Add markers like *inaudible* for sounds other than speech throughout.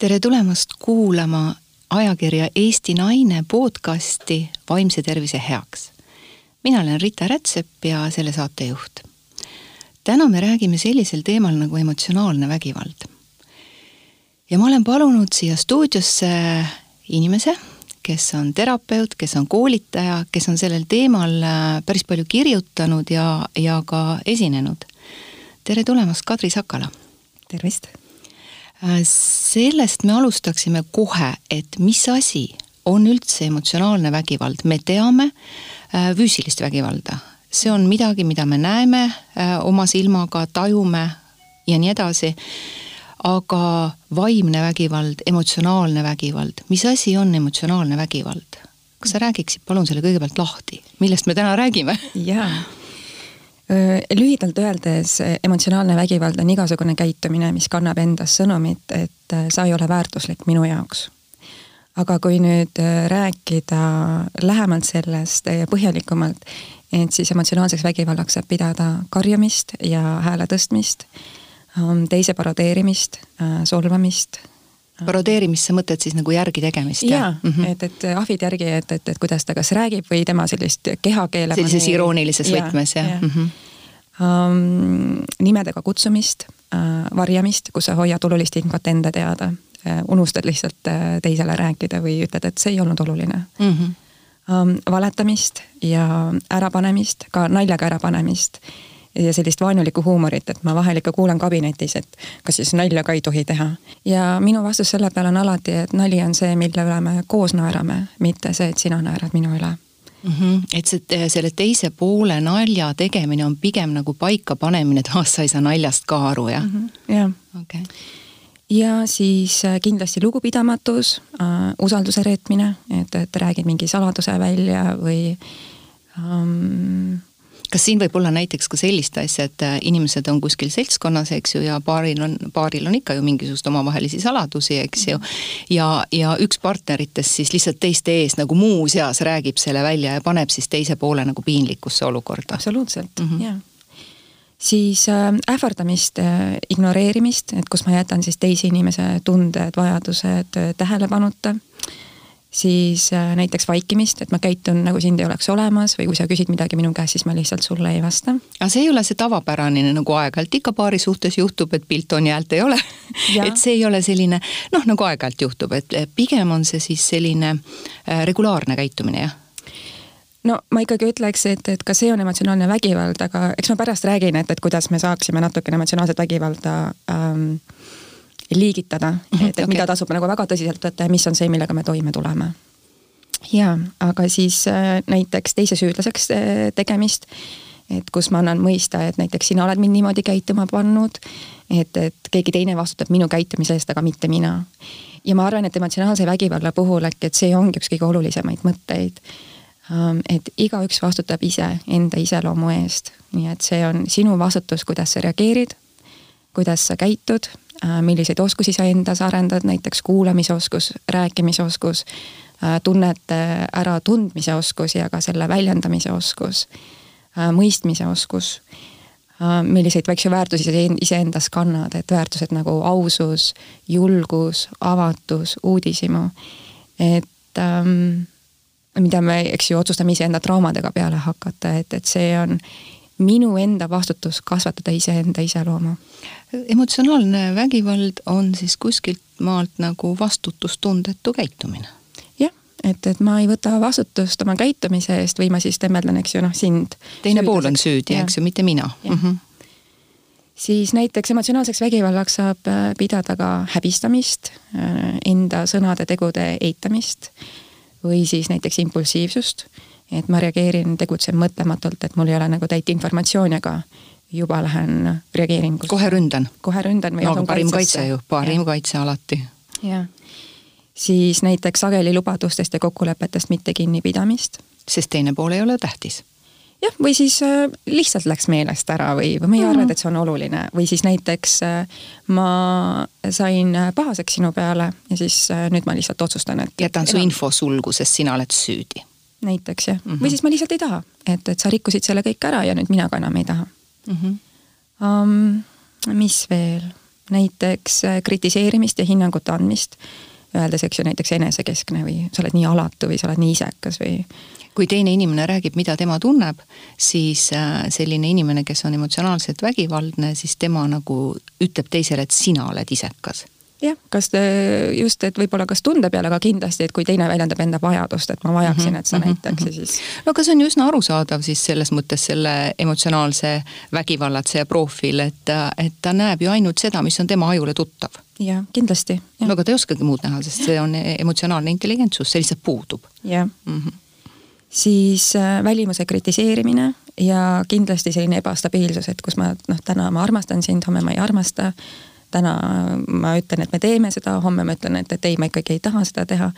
tere tulemast kuulama ajakirja Eesti Naine podcasti Vaimse tervise heaks. mina olen Rita Rätsep ja selle saatejuht. täna me räägime sellisel teemal nagu emotsionaalne vägivald. ja ma olen palunud siia stuudiosse inimese, kes on terapeut, kes on koolitaja, kes on sellel teemal äh, päris palju kirjutanud ja, ja ka esinenud. tere tulemast, Kadri Sakala! tervist! Äh, sellest me alustaksime kohe, et mis asi on üldse emotsionaalne vägivald, me teame äh, füüsilist vägivalda, see on midagi, mida me näeme äh, oma silmaga, tajume ja nii edasi. aga vaimne vägivald, emotsionaalne vägivald, mis asi on emotsionaalne vägivald? kas sa räägiksid palun selle kõigepealt lahti, millest me täna räägime? jaa lühidalt öeldes emotsionaalne vägivald on igasugune käitumine, mis kannab endas sõnumit, et äh, sa ei ole väärtuslik minu jaoks. aga kui nüüd äh, rääkida lähemalt sellest ja põhjalikumalt, et siis emotsionaalseks vägivallaks saab pidada karjumist ja hääle tõstmist, ähm, teise parodeerimist, äh, solvamist parodeerimist sa mõtled siis nagu järgi tegemist? jaa mm, -hmm. et, et ahvid järgi, et, et, et kuidas ta kas räägib või tema sellist kehakeele. sellises maneeri. iroonilises võtmes jah ja. ja. Mm -hmm. um, nimedega kutsumist uh,, varjamist, kus sa hoiad olulist infot enda teada uh,, unustad lihtsalt uh, teisele rääkida või ütled, et see ei olnud oluline mm. -hmm. Um, valetamist ja ärapanemist, ka naljaga ärapanemist ja sellist vaenulikku huumorit, et ma vahel ikka kuulen kabinetis, et kas siis nalja ka ei tohi teha. ja minu vastus selle peale on alati, et nali on see, mille üle me koos naerame, mitte see, et sina naerad minu üle mm. -hmm. et see, selle teise poole nalja tegemine on pigem nagu paikapanemine, et ah, sa ei saa naljast ka aru, jah mm? -hmm. jah okay. ja siis äh, kindlasti lugupidamatus äh,, usalduse reetmine, et, et räägid mingi saladuse välja või um, kas siin võib olla näiteks ka sellist asja, et äh, inimesed on kuskil seltskonnas, eks ju, ja paaril on, paaril on ikka ju mingisugust omavahelisi saladusi, eks ju. ja, ja üks partneritest siis lihtsalt teiste ees nagu muuseas räägib selle välja ja paneb siis teise poole nagu piinlikusse olukorda. absoluutselt mm, -hmm. jaa siis äh, ähvardamist äh,, ignoreerimist, et kus ma jätan siis teise inimese tunded, vajadused äh, tähelepanuta siis äh, näiteks vaikimist, et ma käitun nagu sind ei oleks olemas või kui sa küsid midagi minu käest, siis ma lihtsalt sulle ei vasta. aga see ei ole see tavapärane, nagu aeg-ajalt. Ikka paari suhtes juhtub, et pilt on ja häält ei ole. *laughs* Et see ei ole selline noh, nagu aeg-ajalt juhtub, et pigem on see siis selline äh, regulaarne käitumine, jah. No ma ikkagi ütleks, et, et ka see on emotsionaalne vägivald, aga eks ma pärast räägin, et, et kuidas me saaksime natukene emotsionaalset vägivalda ähm, liigitada mm, -hmm, et, et okay. mida tasub nagu väga tõsiselt võtta ja mis on see, millega me toime tuleme. ja, aga siis äh, näiteks teise süüdlaseks äh, tegemist, et kus ma annan mõista, et näiteks sina oled mind niimoodi käituma pannud, et, et keegi teine vastutab minu käitumise eest, aga mitte mina. ja ma arvan, et emotsionaalse vägivalla puhul äkki, et see ongi üks kõige olulisemaid mõtteid ähm, et igaüks vastutab ise enda iseloomu eest, nii et see on sinu vastutus, kuidas sa reageerid, kuidas sa käitud milliseid oskusi sa endas arendad, näiteks kuulamisoskus, rääkimisoskus, äh, tunnete äratundmise oskus ja ka selle väljendamise oskus, äh, mõistmise oskus, milliseid väikse väärtusi sa iseendas kannad, et väärtused nagu ausus, julgus, avatus, uudishimu, et ähm, mida me, eks ju, otsustame iseenda traumadega peale hakata, et, et see on minu enda vastutus kasvatada iseenda iseloomu. emotsionaalne vägivald on siis kuskilt maalt nagu vastutustundetu käitumine? jah, et, et ma ei võta vastutust oma käitumise eest või ma siis temmeldan, eks ju, noh sind. teine pool on süüdi, eks ju, mitte mina. Mm -hmm. siis näiteks emotsionaalseks vägivallaks saab äh, pidada ka häbistamist, äh, enda sõnade-tegude eitamist või siis näiteks impulsiivsust et ma reageerin, tegutsen mõtlematult, et mul ei ole nagu täit informatsiooni, aga juba lähen reageeringusse. kohe ründan? kohe ründan või no, asun parim kaitse ju, parim ja. kaitse alati. jah. siis näiteks sageli lubadustest ja kokkulepetest mitte kinnipidamist. sest teine pool ei ole tähtis jah, või siis äh, lihtsalt läks meelest ära või, või ma ei mm. arvanud, et see on oluline või siis näiteks äh, ma sain pahaseks sinu peale ja siis äh, nüüd ma lihtsalt otsustan, et. jätan su info sulgu, sest sina oled süüdi näiteks jah mm, -hmm. või siis ma lihtsalt ei taha, et, et sa rikkusid selle kõik ära ja nüüd mina ka enam ei taha mm. -hmm. Um, mis veel? näiteks äh, kritiseerimist ja hinnangute andmist, öeldes, eks ju, näiteks enesekeskne või sa oled nii alatu või sa oled nii isekas või kui teine inimene räägib, mida tema tunneb, siis äh, selline inimene, kes on emotsionaalselt vägivaldne, siis tema nagu ütleb teisele, et sina oled isekas jah, kas te just, et võib-olla kas tunde peale, aga kindlasti, et kui teine väljendab enda vajadust, et ma vajaksin, et sa mm -hmm. näitaks ja siis. no aga see on ju üsna arusaadav siis selles mõttes selle emotsionaalse vägivallatseja profiil, et, et ta näeb ju ainult seda, mis on tema ajule tuttav. jah, kindlasti. no aga ta ei oskagi muud näha, sest see on emotsionaalne intelligentsus, see lihtsalt puudub. jah mm -hmm siis äh, välimuse kritiseerimine ja kindlasti selline ebastabiilsus, et kus ma noh, täna ma armastan sind, homme ma ei armasta täna ma ütlen, et me teeme seda, homme ma ütlen, et, et ei, ma ikkagi ei taha seda teha.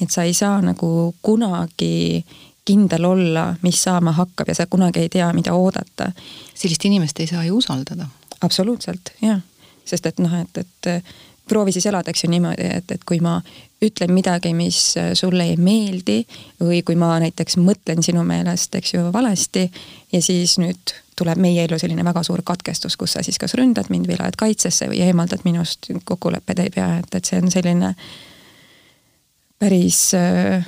et sa ei saa nagu kunagi kindel olla, mis saama hakkab ja sa kunagi ei tea, mida oodata. sellist inimest ei saa ju usaldada. absoluutselt, jah. sest et noh, et, et proovi siis elada, eks ju niimoodi, et, et kui ma ütlen midagi, mis sulle ei meeldi või kui ma näiteks mõtlen sinu meelest, eks ju, valesti ja siis nüüd tuleb meie ellu selline väga suur katkestus, kus sa siis kas ründad mind või lähed kaitsesse või eemaldad minust, kokkulepped ei pea, et, et see on selline päris äh,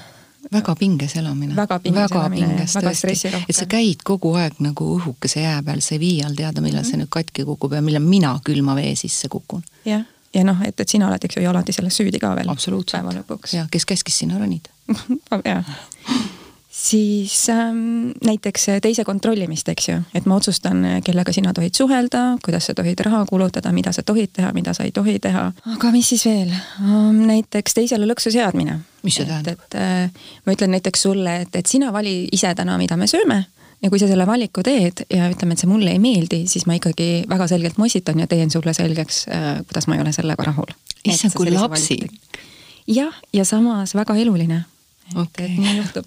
väga pinges elamine. väga pinges väga elamine pinges, väga stressirohke. et sa käid kogu aeg nagu õhukese jää peal, sa ei vii all teada, millal mm -hmm. see nüüd katki kukub ja millal mina külma vee sisse kukun. jah, ja noh, et, et sina oled, eks ju, alati selles süüdi ka veel. päeva lõpuks. ja kes käskis sinna ronida *laughs* jah siis ähm, näiteks teise kontrollimist, eks ju, et ma otsustan, kellega sina tohid suhelda, kuidas sa tohid raha kulutada, mida sa tohid teha, mida sa ei tohi teha. aga mis siis veel um,? näiteks teisele lõksu seadmine. mis see tähendab? et, äh, ma ütlen näiteks sulle, et, et sina vali ise täna, mida me sööme ja kui sa selle valiku teed ja ütleme, et see mulle ei meeldi, siis ma ikkagi väga selgelt mossitan ja teen sulle selgeks, äh, kuidas ma ei ole sellega rahul. issand, kui lapsik. jah, ja samas väga eluline okay., et nii juhtub.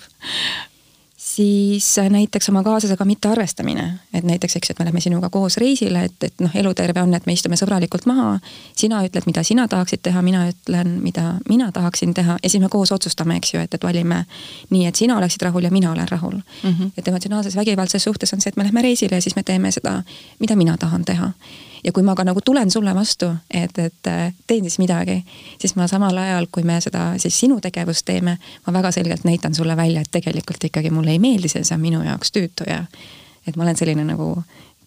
siis äh, näiteks oma kaaslasega mittearvestamine, et näiteks, eks, et me lähme sinuga koos reisile, et, et noh, eluterve on, et me istume sõbralikult maha. sina ütled, mida sina tahaksid teha, mina ütlen, mida mina tahaksin teha ja siis me koos otsustame, eks ju, et, et valime nii, et sina oleksid rahul ja mina olen rahul mm. -hmm. et emotsionaalses vägivaldses suhtes on see, et me lähme reisile ja siis me teeme seda, mida mina tahan teha ja kui ma ka nagu tulen sulle vastu, et, et äh, teen siis midagi, siis ma samal ajal, kui me seda siis sinu tegevust teeme, ma väga selgelt näitan sulle välja, et tegelikult ikkagi mulle ei meeldi see, see on minu jaoks tüütu ja et ma olen selline nagu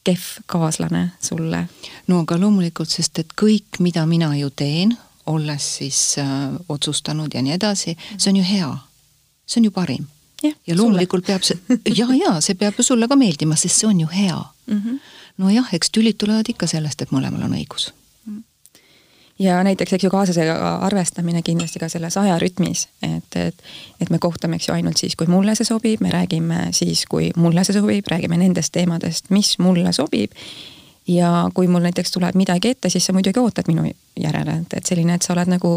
kehv kaaslane sulle. no aga loomulikult, sest et kõik, mida mina ju teen, olles siis äh, otsustanud ja nii edasi, see on ju hea. see on ju parim. ja, ja loomulikult sulle. peab see, *laughs* ja, ja see peab ju sulle ka meeldima, sest see on ju hea mm. -hmm nojah, eks tülid tulevad ikka sellest, et mõlemal on õigus ja näiteks, eks ju, kaaslasega arvestamine kindlasti ka selles ajarütmis, et, et, et me kohtame, eks ju, ainult siis, kui mulle see sobib, me räägime siis, kui mulle see sobib, räägime nendest teemadest, mis mulle sobib. ja kui mul näiteks tuleb midagi ette, siis sa muidugi ootad minu järele, et, et selline, et sa oled nagu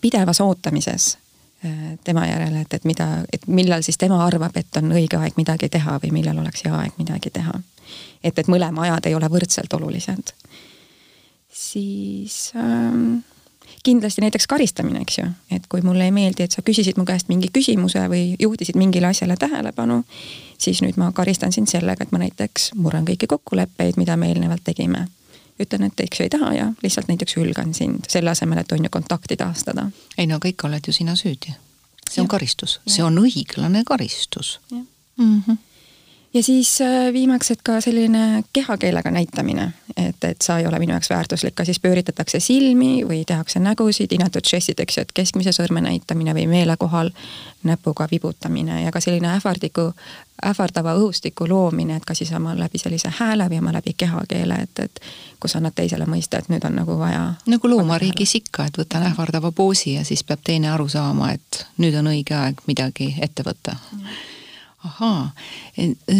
pidevas ootamises äh, tema järele, et, et mida, et millal siis tema arvab, et on õige aeg midagi teha või millal oleks hea aeg midagi teha et, et mõlema ajad ei ole võrdselt olulised. siis ähm, kindlasti näiteks karistamine, eks ju, et kui mulle ei meeldi, et sa küsisid mu käest mingi küsimuse või juhtisid mingile asjale tähelepanu, siis nüüd ma karistan sind sellega, et ma näiteks murran kõiki kokkuleppeid, mida me eelnevalt tegime. ütlen, et eks ei taha ja lihtsalt näiteks hülgan sind, selle asemel, et on ju kontakti taastada. ei no aga ikka oled ju sina süüdi. see on ja. karistus, see on õiglane karistus. Mm -hmm ja siis äh, viimaks, et ka selline kehakeelega näitamine, et, et sa ei ole minu jaoks väärtuslik, ka siis pööritatakse silmi või tehakse nägusid, inetud žestid, eks ju, et keskmise sõrme näitamine või meelekohal näpuga vibutamine. Ja ka selline ähvardiku, ähvardava õhustiku loomine, et ka siis oma läbi sellise hääle või oma läbi kehakeele, et, et kus annad teisele mõista, et nüüd on nagu vaja. nagu loomariigis ikka, et võtan ähvardava poosi ja siis peab teine aru saama, et nüüd on õige aeg midagi ette võtta. Mm ahaa,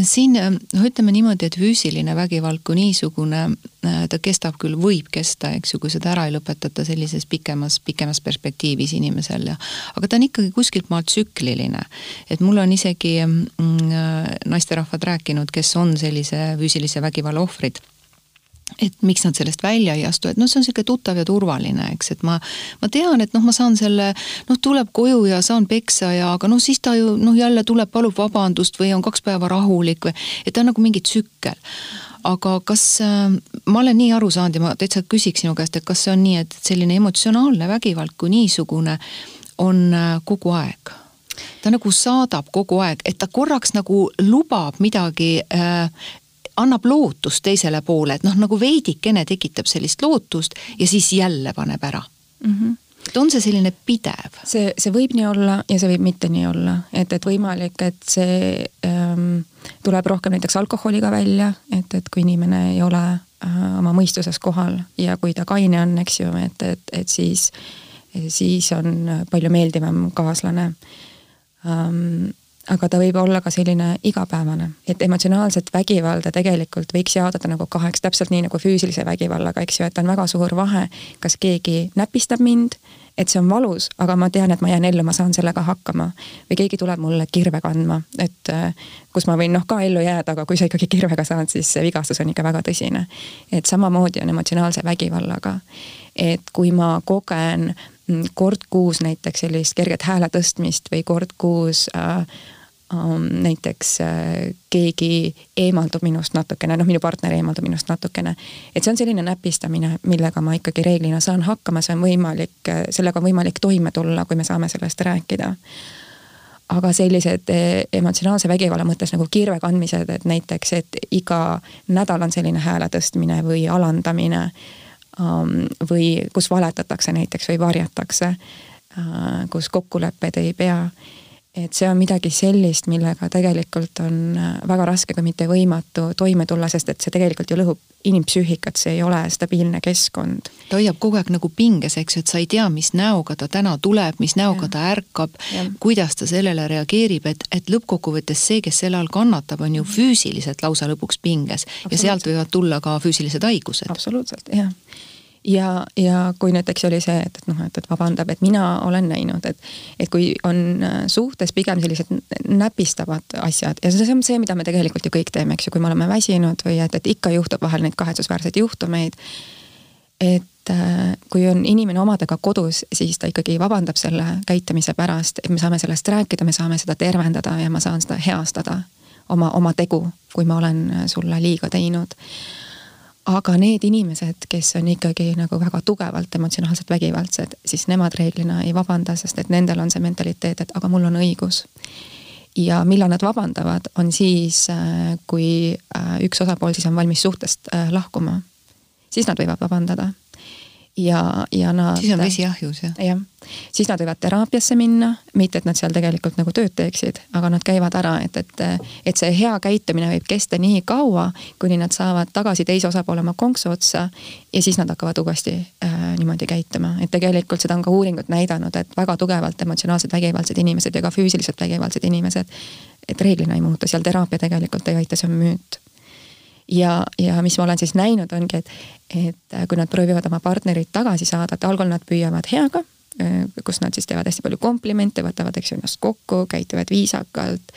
siin noh, ütleme niimoodi, et füüsiline vägivald kui niisugune, äh, ta kestab küll, võib kesta, eks ju, kui seda ära ei lõpetata sellises pikemas, pikemas perspektiivis inimesel ja aga ta on ikkagi kuskilt maalt tsükliline. et mul on isegi mm, äh, naisterahvad rääkinud, kes on sellise füüsilise vägivalla ohvrid et miks nad sellest välja ei astu, et noh, see on niisugune tuttav ja turvaline, eks, et ma, ma tean, et noh, ma saan selle, noh, tuleb koju ja saan peksa ja aga noh, siis ta ju noh, jälle tuleb, palub vabandust või on kaks päeva rahulik või, et ta on nagu mingi tsükkel. aga kas äh,, ma olen nii aru saanud ja ma täitsa küsiks sinu käest, et kas see on nii, et selline emotsionaalne vägivald kui niisugune on äh, kogu aeg? ta nagu saadab kogu aeg, et ta korraks nagu lubab midagi äh, annab lootust teisele poole, et noh, nagu veidikene tekitab sellist lootust ja siis jälle paneb ära mm. -hmm et on see selline pidev? see, see võib nii olla ja see võib mitte nii olla, et, et võimalik, et see ähm, tuleb rohkem näiteks alkoholiga välja, et, et kui inimene ei ole äh, oma mõistuses kohal ja kui ta kaine on, eks ju, et, et, et siis, siis on palju meeldivam kaaslane ähm, aga ta võib olla ka selline igapäevane, et emotsionaalset vägivalda tegelikult võiks jaotada nagu kaheks, täpselt nii nagu füüsilise vägivallaga, eks ju, et on väga suur vahe, kas keegi näpistab mind, et see on valus, aga ma tean, et ma jään ellu, ma saan sellega hakkama. või keegi tuleb mulle kirve kandma, et äh, kus ma võin noh ka ellu jääda, aga kui sa ikkagi kirvega saad, siis see vigastus on ikka väga tõsine. et samamoodi on emotsionaalse vägivallaga. et kui ma kogen mm, kord kuus näiteks sellist kerget hääle tõstmist või kord kuus äh, näiteks äh, keegi eemaldub minust natukene, noh, minu partner eemaldub minust natukene. et see on selline näpistamine, millega ma ikkagi reeglina saan hakkama, see on võimalik, äh, sellega on võimalik toime tulla, kui me saame sellest rääkida. aga sellised äh, emotsionaalse vägivalla mõttes nagu kirve kandmised, et näiteks, et iga nädal on selline hääle tõstmine või alandamine või kus valetatakse näiteks või varjatakse kus kokkulepped ei pea et see on midagi sellist, millega tegelikult on äh, väga raske, kui mitte võimatu toime tulla, sest et see tegelikult ju lõhub inimpsüühikat, see ei ole stabiilne keskkond. ta hoiab kogu aeg nagu pinges, eks ju, et sa ei tea, mis näoga ta täna tuleb, mis näoga ja. ta ärkab, kuidas ta sellele reageerib, et, et lõppkokkuvõttes see, kes selle all kannatab, on ju füüsiliselt lausa lõpuks pinges ja sealt võivad tulla ka füüsilised haigused. absoluutselt, jah ja, ja kui näiteks oli see, et, et noh, et, et vabandab, et mina olen näinud, et, et kui on äh, suhtes pigem sellised näpistavad asjad ja see on see, mida me tegelikult ju kõik teeme, eks ju, kui me oleme väsinud või et, et ikka juhtub vahel neid kahetsusväärseid juhtumeid. et äh, kui on inimene omadega kodus, siis ta ikkagi vabandab selle käitumise pärast, et me saame sellest rääkida, me saame seda tervendada ja ma saan seda heastada oma, oma tegu, kui ma olen sulle liiga teinud aga need inimesed, kes on ikkagi nagu väga tugevalt emotsionaalselt vägivaldsed, siis nemad reeglina ei vabanda, sest et nendel on see mentaliteet, et aga mul on õigus. ja millal nad vabandavad, on siis, äh, kui äh, üks osapool siis on valmis suhtest äh, lahkuma. siis nad võivad vabandada ja, ja nad. siis on vesi ahjus jah? jah, siis nad võivad teraapiasse minna, mitte et nad seal tegelikult nagu tööd teeksid, aga nad käivad ära, et, et, et see hea käitumine võib kesta nii kaua, kuni nad saavad tagasi teise osapoole oma konksu otsa. ja siis nad hakkavad uuesti äh, niimoodi käituma, et tegelikult seda on ka uuringud näidanud, et väga tugevalt emotsionaalselt vägivaldsed inimesed ja ka füüsiliselt vägivaldsed inimesed. et reeglina ei muutu, seal teraapia tegelikult ei aita, see on müüt ja, ja mis ma olen siis näinud, ongi, et, et äh, kui nad proovivad oma partnerit tagasi saada, et algul nad püüavad heaga, äh, kus nad siis teevad hästi palju komplimente, võtavad, eks ju, ennast kokku, käituvad viisakalt,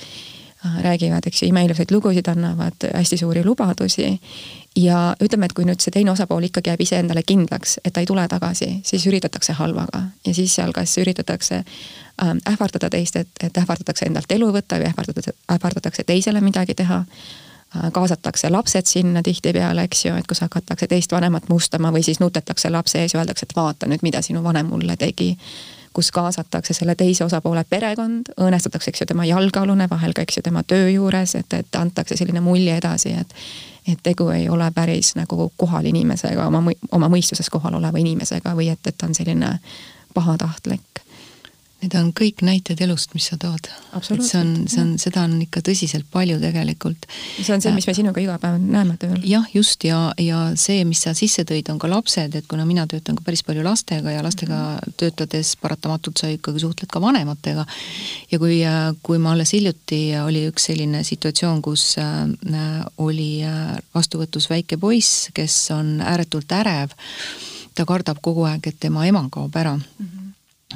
äh, räägivad, eks ju, imeilusaid lugusid, annavad hästi suuri lubadusi. ja ütleme, et kui nüüd see teine osapool ikkagi jääb iseendale kindlaks, et ta ei tule tagasi, siis üritatakse halvaga ja siis seal kas üritatakse ähm, ähvardada teist, et, et ähvardatakse endalt elu võtta või ähvardatakse, ähvardatakse teisele midagi teha kaasatakse lapsed sinna tihtipeale, eks ju, et kus hakatakse teist vanemat mustama või siis nutetakse lapse ees ja öeldakse, et vaata nüüd, mida sinu vanem mulle tegi. kus kaasatakse selle teise osapoole perekond, õõnestatakse, eks ju, tema jalgealune, vahel ka, eks ju, tema töö juures, et, et antakse selline mulje edasi, et et tegu ei ole päris nagu kohal inimesega, oma, oma mõistuses kohal oleva inimesega või et, et ta on selline pahatahtlik Need on kõik näited elust, mis sa tood. et see on, see on, seda on ikka tõsiselt palju tegelikult. see on see, mis me sinuga iga päev näeme tööl. jah, just ja, ja see, mis sa sisse tõid, on ka lapsed, et kuna mina töötan ka päris palju lastega ja lastega mm -hmm. töötades paratamatult sa ikkagi suhtled ka vanematega. ja kui, kui ma alles hiljuti oli üks selline situatsioon, kus äh, oli äh, vastuvõtus väike poiss, kes on ääretult ärev, ta kardab kogu aeg, et tema ema kaob ära mm. -hmm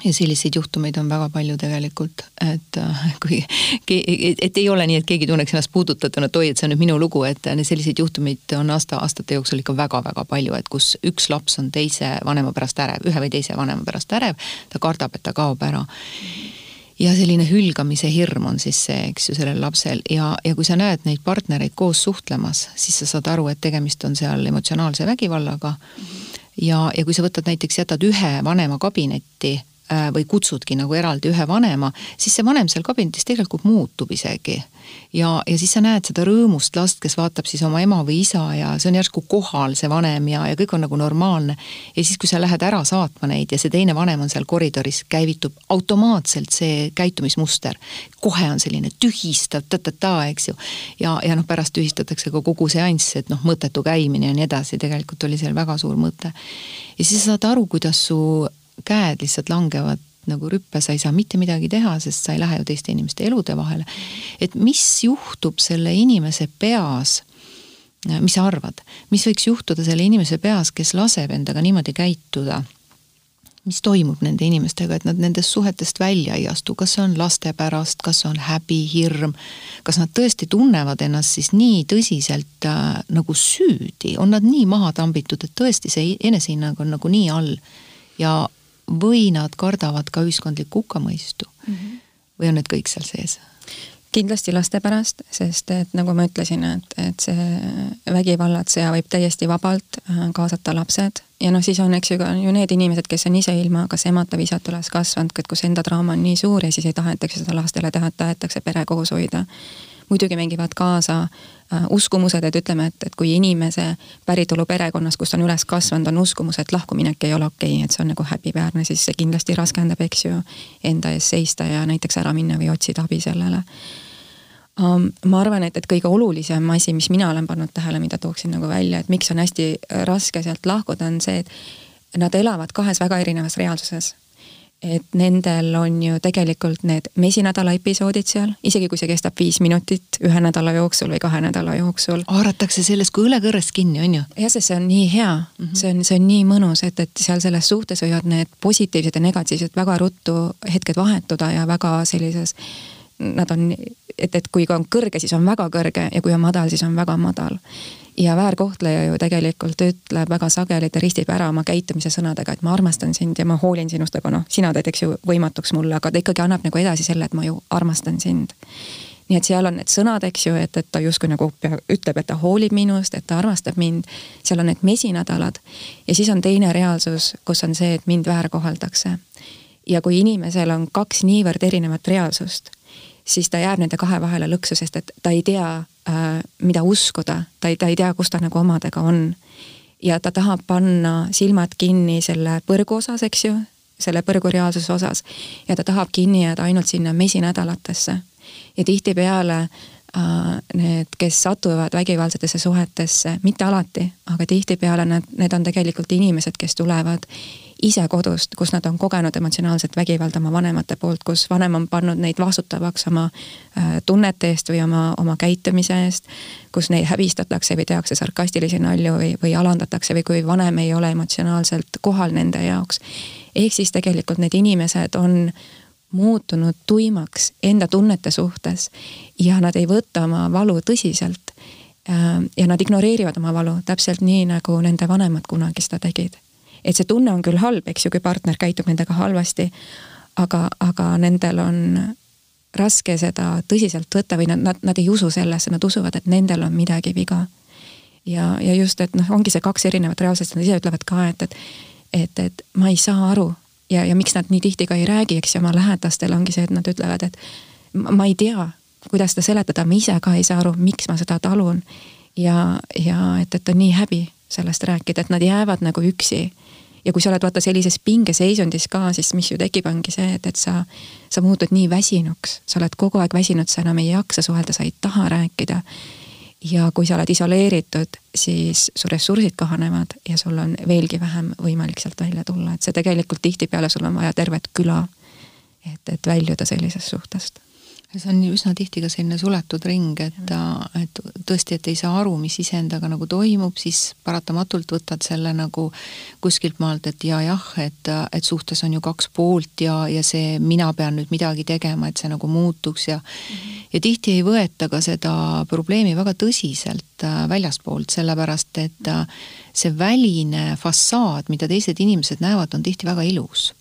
ja selliseid juhtumeid on väga palju tegelikult, et äh, kui, et ei ole nii, et keegi tunneks ennast puudutatuna, et oi, et see on nüüd minu lugu, et selliseid juhtumeid on aasta, aastate jooksul ikka väga-väga palju, et kus üks laps on teise vanema pärast ärev, ühe või teise vanema pärast ärev, ta kardab, et ta kaob ära. Ja selline hülgamise hirm on siis see, eks ju, sellel lapsel. Ja, ja kui sa näed neid partnereid koos suhtlemas, siis sa saad aru, et tegemist on seal emotsionaalse vägivallaga. Ja, ja kui sa võtad näiteks, jätad ühe vanema kabinetti Äh, või kutsudki nagu eraldi ühe vanema, siis see vanem seal kabinetis tegelikult muutub isegi. ja, ja siis sa näed seda rõõmust last, kes vaatab siis oma ema või isa ja see on järsku kohal, see vanem ja, ja kõik on nagu normaalne. ja siis, kui sa lähed ära saatma neid ja see teine vanem on seal koridoris, käivitub automaatselt see käitumismuster. kohe on selline tühistav ta-ta-ta, eks ju. ja, ja noh, pärast tühistatakse ka kogu seanss, et noh, mõttetu käimine ja nii edasi, tegelikult oli seal väga suur mõte. ja siis sa saad aru, kuidas su käed lihtsalt langevad nagu rüppe, sa ei saa mitte midagi teha, sest sa ei lähe ju teiste inimeste elude vahele. et mis juhtub selle inimese peas, mis sa arvad, mis võiks juhtuda selle inimese peas, kes laseb endaga niimoodi käituda? mis toimub nende inimestega, et nad nendest suhetest välja ei astu, kas see on laste pärast, kas see on häbi, hirm, kas nad tõesti tunnevad ennast siis nii tõsiselt äh, nagu süüdi, on nad nii maha tambitud, et tõesti see enesehinnang on nagu nii all? Ja või nad kardavad ka ühiskondlikku hukkamõistu mm. -hmm. või on need kõik seal sees? kindlasti laste pärast, sest et nagu ma ütlesin, et, et see vägivallatseja võib täiesti vabalt äh, kaasata lapsed ja noh, siis on, eks ju, ka ju need inimesed, kes on ise ilma kas emata või isata üles kasvanud, et kus enda draama on nii suur ja siis ei tahetaks seda lastele teha, et tahetakse pere koos hoida muidugi mängivad kaasa äh, uskumused, et ütleme, et, et kui inimese päritolu perekonnas, kus ta on üles kasvanud, on uskumus, et lahkuminek ei ole okei okay,, et see on nagu häbiväärne, siis see kindlasti raskendab, eks ju, enda eest seista ja näiteks ära minna või otsida abi sellele um,. ma arvan, et, et kõige olulisem asi, mis mina olen pannud tähele, mida tooksin nagu välja, et miks on hästi raske sealt lahkuda, on see, et nad elavad kahes väga erinevas reaalsuses et nendel on ju tegelikult need mesinädala episoodid seal, isegi kui see kestab viis minutit ühe nädala jooksul või kahe nädala jooksul. haaratakse sellest kui õlekõrrest kinni, on ju? jah, sest see on nii hea mm, -hmm. see on, see on nii mõnus, et, et seal selles suhtes võivad need positiivsed ja negatiivsed väga ruttu hetked vahetuda ja väga sellises, nad on, et, et kui on kõrge, siis on väga kõrge ja kui on madal, siis on väga madal ja väärkohtleja ju tegelikult ütleb väga sageli, ta ristib ära oma käitumise sõnadega, et ma armastan sind ja ma hoolin sinust, aga noh, sina teed, eks ju, võimatuks mulle, aga ta ikkagi annab nagu edasi selle, et ma ju armastan sind. nii et seal on need sõnad, eks ju, et, et ta justkui nagu ütleb, et ta hoolib minust, et ta armastab mind. seal on need mesinädalad ja siis on teine reaalsus, kus on see, et mind väärkoheldakse. ja kui inimesel on kaks niivõrd erinevat reaalsust, siis ta jääb nende kahe vahele lõksu, sest et ta ei tea äh, mida uskuda, ta ei, ta ei tea, kus ta nagu omadega on. ja ta tahab panna silmad kinni selle põrgu osas, eks ju, selle põrgu reaalsuse osas. ja ta tahab kinni jääda ainult sinna mesinädalatesse. ja tihtipeale äh, need, kes satuvad vägivaldsetesse suhetesse, mitte alati, aga tihtipeale nad, need on tegelikult inimesed, kes tulevad ise kodust, kus nad on kogenud emotsionaalset vägivalda oma vanemate poolt, kus vanem on pannud neid vastutavaks oma äh, tunnete eest või oma, oma käitumise eest, kus neid häbistatakse või tehakse sarkastilisi nalju või, või alandatakse või kui vanem ei ole emotsionaalselt kohal nende jaoks. ehk siis tegelikult need inimesed on muutunud tuimaks enda tunnete suhtes ja nad ei võta oma valu tõsiselt äh, ja nad ignoreerivad oma valu täpselt nii, nagu nende vanemad kunagi seda tegid et see tunne on küll halb, eks ju, kui partner käitub nendega halvasti, aga, aga nendel on raske seda tõsiselt võtta või nad, nad, nad ei usu sellesse, nad usuvad, et nendel on midagi viga. ja, ja just, et noh, ongi see kaks erinevat reaalsust, nad ise ütlevad ka, et, et, et, et ma ei saa aru ja, ja miks nad nii tihti ka ei räägi, eks ju, oma lähedastele ongi see, et nad ütlevad, et ma, ma ei tea, kuidas seda seletada, ma ise ka ei saa aru, miks ma seda talun. ja, ja et, et on nii häbi sellest rääkida, et nad jäävad nagu üksi ja kui sa oled vaata sellises pingeseisundis ka, siis mis ju tekib, ongi see, et, et sa, sa muutud nii väsinuks, sa oled kogu aeg väsinud, sa enam ei jaksa suhelda, sa ei taha rääkida. ja kui sa oled isoleeritud, siis su ressursid kahanevad ja sul on veelgi vähem võimalik sealt välja tulla, et see tegelikult tihtipeale sul on vaja tervet küla. et, et väljuda sellisest suhtest see on üsna tihti ka selline suletud ring, et, et tõesti, et ei saa aru, mis iseendaga nagu toimub, siis paratamatult võtad selle nagu kuskilt maalt, et ja jah, et, et suhtes on ju kaks poolt ja, ja see, mina pean nüüd midagi tegema, et see nagu muutuks ja mm -hmm. ja tihti ei võeta ka seda probleemi väga tõsiselt äh, väljaspoolt, sellepärast et äh, see väline fassaad, mida teised inimesed näevad, on tihti väga ilus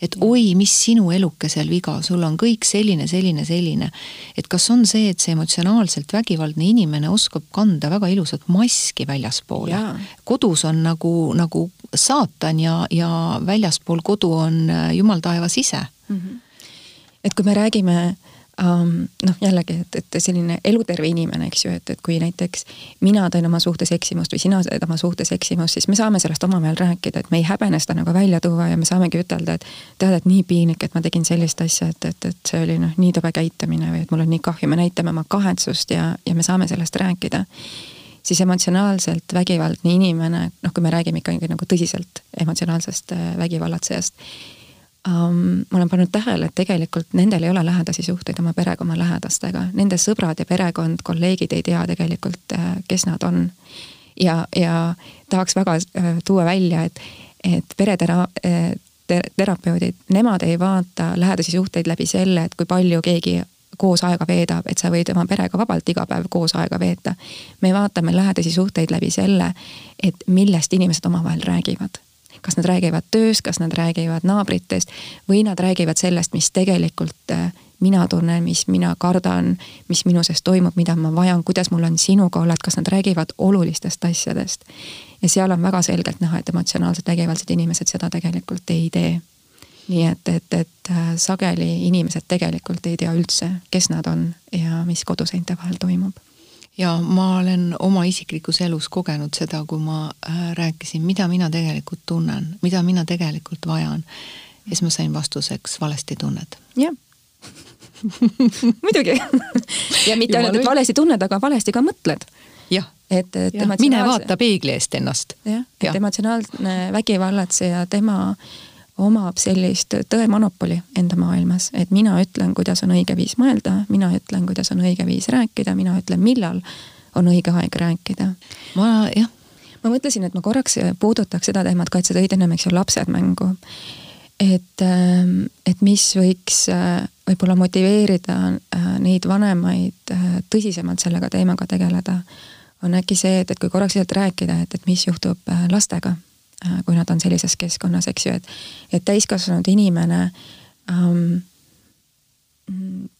et oi, mis sinu elukesel viga, sul on kõik selline, selline, selline. et kas on see, et see emotsionaalselt vägivaldne inimene oskab kanda väga ilusat maski väljaspoole. kodus on nagu, nagu saatan ja, ja väljaspool kodu on äh, jumal taevas ise mm. -hmm. et kui me räägime um, noh, jällegi, et, et selline eluterve inimene, eks ju, et, et kui näiteks mina teen oma suhtes eksimust või sina teed oma suhtes eksimust, siis me saame sellest omavahel rääkida, et me ei häbene seda nagu välja tuua ja me saamegi ütelda, et tead, et nii piinlik, et ma tegin sellist asja, et, et, et see oli noh, nii tobe käitumine või et mul on nii kahju, me näitame oma kahetsust ja, ja me saame sellest rääkida. Siis emotsionaalselt vägivaldne inimene, noh, kui me räägime ikkagi nagu tõsiselt emotsionaalsest äh, vägivallatsejast um,. ma olen pannud tähele, et tegelikult nendel ei ole lähedasi suhteid oma perega, oma lähedastega, nende sõbrad ja perekond, kolleegid ei tea tegelikult, äh, kes nad on. ja, ja tahaks väga äh, tuua välja, et, et peretera- äh, ter, terapeudid, nemad ei vaata lähedasi suhteid läbi selle, et kui palju keegi koos aega veedab, et sa võid oma perega vabalt iga päev koos aega veeta. me vaatame lähedasi suhteid läbi selle, et millest inimesed omavahel räägivad kas nad räägivad tööst, kas nad räägivad naabritest või nad räägivad sellest, mis tegelikult äh, mina tunnen, mis mina kardan, mis minu sees toimub, mida ma vajan, kuidas mul on sinuga olla, et kas nad räägivad olulistest asjadest. ja seal on väga selgelt näha, et emotsionaalselt vägivaldsed inimesed seda tegelikult ei tee. nii et, et, et äh, sageli inimesed tegelikult ei tea üldse, kes nad on ja mis koduseinte vahel toimub ja ma olen oma isiklikus elus kogenud seda, kui ma äh, rääkisin, mida mina tegelikult tunnen, mida mina tegelikult vajan. ja siis ma sain vastuseks, valesti tunned. jah *laughs* muidugi ja mitte ainult, et valesti tunned, aga valesti ka mõtled. jah et, et ja, mine vaata peegli eest ennast. jah, et ja. emotsionaalne vägivallatseja, tema omab sellist tõemonopoli enda maailmas, et mina ütlen, kuidas on õige viis mõelda, mina ütlen, kuidas on õige viis rääkida, mina ütlen, millal on õige aeg rääkida. ma jah. ma mõtlesin, et ma korraks puudutaks seda teemat ka, et sa tõid ennem, eks ju, lapsed mängu. et, ähm, et mis võiks äh, võib-olla motiveerida äh, neid vanemaid äh, tõsisemalt sellega teemaga tegeleda, on äkki see, et, et kui korraks sealt rääkida, et, et mis juhtub lastega Äh, kui nad on sellises keskkonnas, eks ju, et, et täiskasvanud inimene ähm,,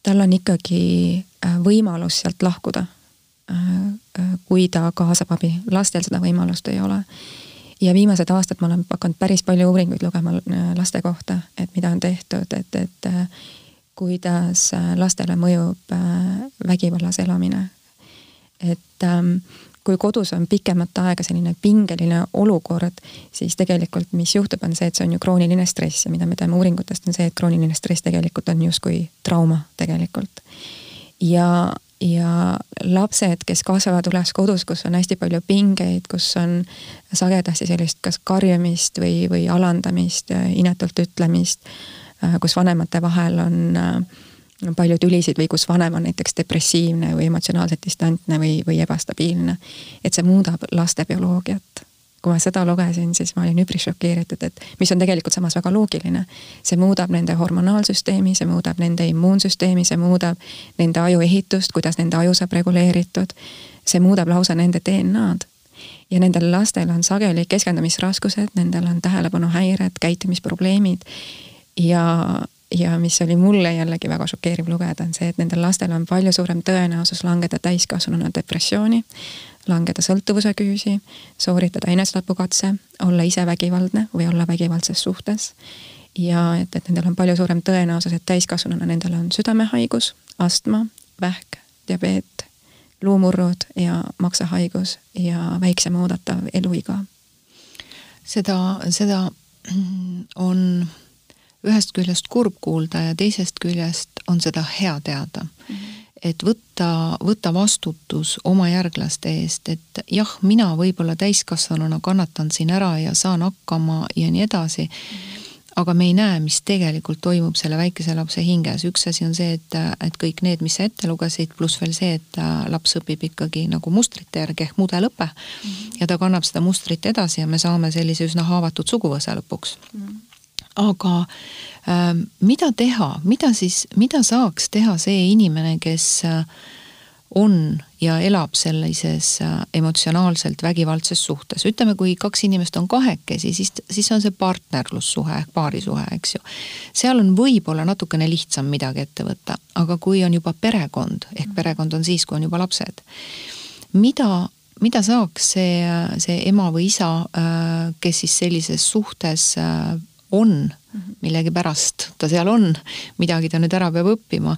tal on ikkagi äh, võimalus sealt lahkuda äh,. kui ta kaasab abi, lastel seda võimalust ei ole. ja viimased aastad ma olen hakanud päris palju uuringuid lugema äh, laste kohta, et mida on tehtud, et, et äh, kuidas lastele mõjub äh, vägivallas elamine. et ähm, kui kodus on pikemat aega selline pingeline olukord, siis tegelikult, mis juhtub, on see, et see on ju krooniline stress ja mida me teame uuringutest, on see, et krooniline stress tegelikult on justkui trauma tegelikult. ja, ja lapsed, kes kasvavad üles kodus, kus on hästi palju pingeid, kus on sagedasti sellist kas karjumist või, või alandamist, inetult ütlemist, kus vanemate vahel on äh, palju tülisid või kus vanem on näiteks depressiivne või emotsionaalselt distantne või, või ebastabiilne. et see muudab laste bioloogiat. kui ma seda lugesin, siis ma olin üpris šokeeritud, et mis on tegelikult samas väga loogiline. see muudab nende hormonaalsüsteemi, see muudab nende immuunsüsteemi, see muudab nende aju ehitust, kuidas nende aju saab reguleeritud. see muudab lausa nende DNA-d ja nendel lastel on sageli keskendumisraskused, nendel on tähelepanuhäired, käitumisprobleemid ja ja mis oli mulle jällegi väga šokeeriv lugeda, on see, et nendel lastel on palju suurem tõenäosus langeda täiskasvanuna depressiooni, langeda sõltuvuse küüsi, sooritada enesetapukatse, olla ise vägivaldne või olla vägivaldses suhtes. ja et, et nendel on palju suurem tõenäosus, et täiskasvanuna nendel on südamehaigus, astma, vähk, diabeet, luumurrud ja maksahaigus ja väiksem oodatav eluiga. seda, seda on ühest küljest kurb kuulda ja teisest küljest on seda hea teada mm. -hmm. et võtta, võtta vastutus oma järglaste eest, et jah, mina võib-olla täiskasvanuna kannatan siin ära ja saan hakkama ja nii edasi mm. aga me ei näe, mis tegelikult toimub selle väikese lapse hinges. üks asi on see, et, et kõik need, mis sa ette lugesid, pluss veel see, et laps õpib ikkagi nagu mustrite järgi ehk mudelõpe mm. ja ta kannab seda mustrit edasi ja me saame sellise üsna haavatud suguvõsa lõpuks mm. Aga äh, mida teha, mida siis, mida saaks teha see inimene, kes äh, on ja elab sellises äh, emotsionaalselt vägivaldses suhtes. ütleme, kui kaks inimest on kahekesi, siis, siis on see partnerlussuhe ehk paarisuhe, eks ju. seal on võib-olla natukene lihtsam midagi ette võtta, aga kui on juba perekond, ehk perekond on siis, kui on juba lapsed, mida, mida saaks see, see ema või isa, äh, kes siis sellises suhtes on millegipärast ta seal on, midagi ta nüüd ära peab õppima.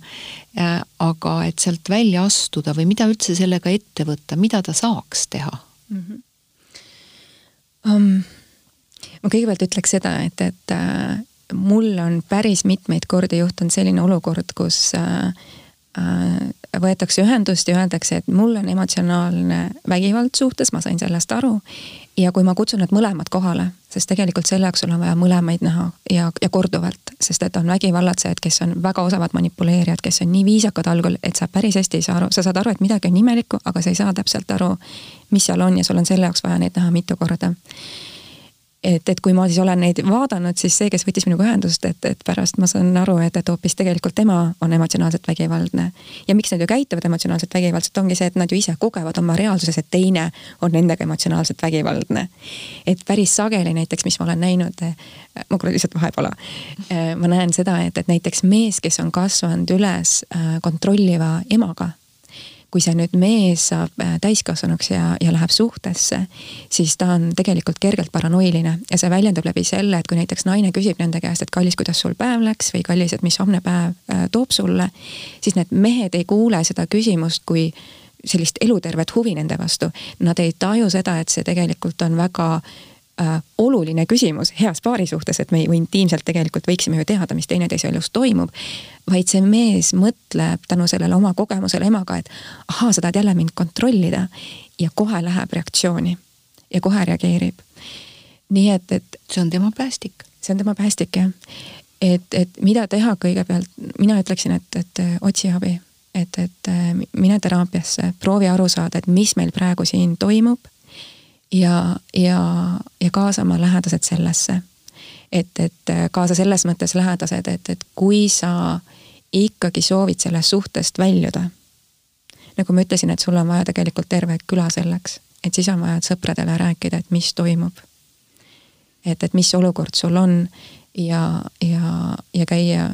Äh, aga et sealt välja astuda või mida üldse sellega ette võtta, mida ta saaks teha mm? -hmm. Um, ma kõigepealt ütleks seda, et, et äh, mul on päris mitmeid kordi juhtunud selline olukord, kus äh, võetakse ühendust ja öeldakse, et mul on emotsionaalne vägivald suhtes, ma sain sellest aru. Ja kui ma kutsun need mõlemad kohale, sest tegelikult selle jaoks sul on vaja mõlemaid näha ja, ja korduvalt, sest et on vägivallatsejad, kes on väga osavad manipuleerijad, kes on nii viisakad algul, et sa päris hästi ei saa aru, sa saad aru, et midagi on imelikku, aga sa ei saa täpselt aru, mis seal on ja sul on selle jaoks vaja neid näha mitu korda et, et kui ma siis olen neid vaadanud, siis see, kes võttis minuga ühendust, et, et pärast ma saan aru, et, et hoopis tegelikult tema on emotsionaalselt vägivaldne. ja miks nad ju käituvad emotsionaalselt vägivaldselt, ongi see, et nad ju ise kogevad oma reaalsuses, et teine on nendega emotsionaalselt vägivaldne. et päris sageli näiteks, mis ma olen näinud, ma kuulen lihtsalt vahepala. ma näen seda, et, et näiteks mees, kes on kasvanud üles äh, kontrolliva emaga kui see nüüd mees saab äh, täiskasvanuks ja, ja läheb suhtesse, siis ta on tegelikult kergelt paranoiline. Ja see väljendub läbi selle, et kui näiteks naine küsib nende käest, et kallis, kuidas sul päev läks? või kallis, et mis homne päev äh, toob sulle, siis need mehed ei kuule seda küsimust kui sellist elutervet huvi nende vastu. Nad ei taju seda, et see tegelikult on väga äh, oluline küsimus heas paari suhtes, et me ju intiimselt tegelikult võiksime ju teada, mis teineteise elus toimub. vaid see mees mõtleb tänu sellele oma kogemusele emaga, et ahaa, sa tahad jälle mind kontrollida ja kohe läheb reaktsiooni ja kohe reageerib. nii et, et. see on tema päästik. see on tema päästik jah. et, et mida teha kõigepealt, mina ütleksin, et, et otsi abi et, et mine teraapiasse, proovi aru saada, et mis meil praegu siin toimub ja, ja, ja kaasa oma lähedased sellesse. et, et kaasa selles mõttes lähedased, et, et kui sa ikkagi soovid sellest suhtest väljuda, nagu ma ütlesin, et sul on vaja tegelikult terve küla selleks, et siis on vaja sõpradele rääkida, et mis toimub. et, et mis olukord sul on ja, ja, ja käia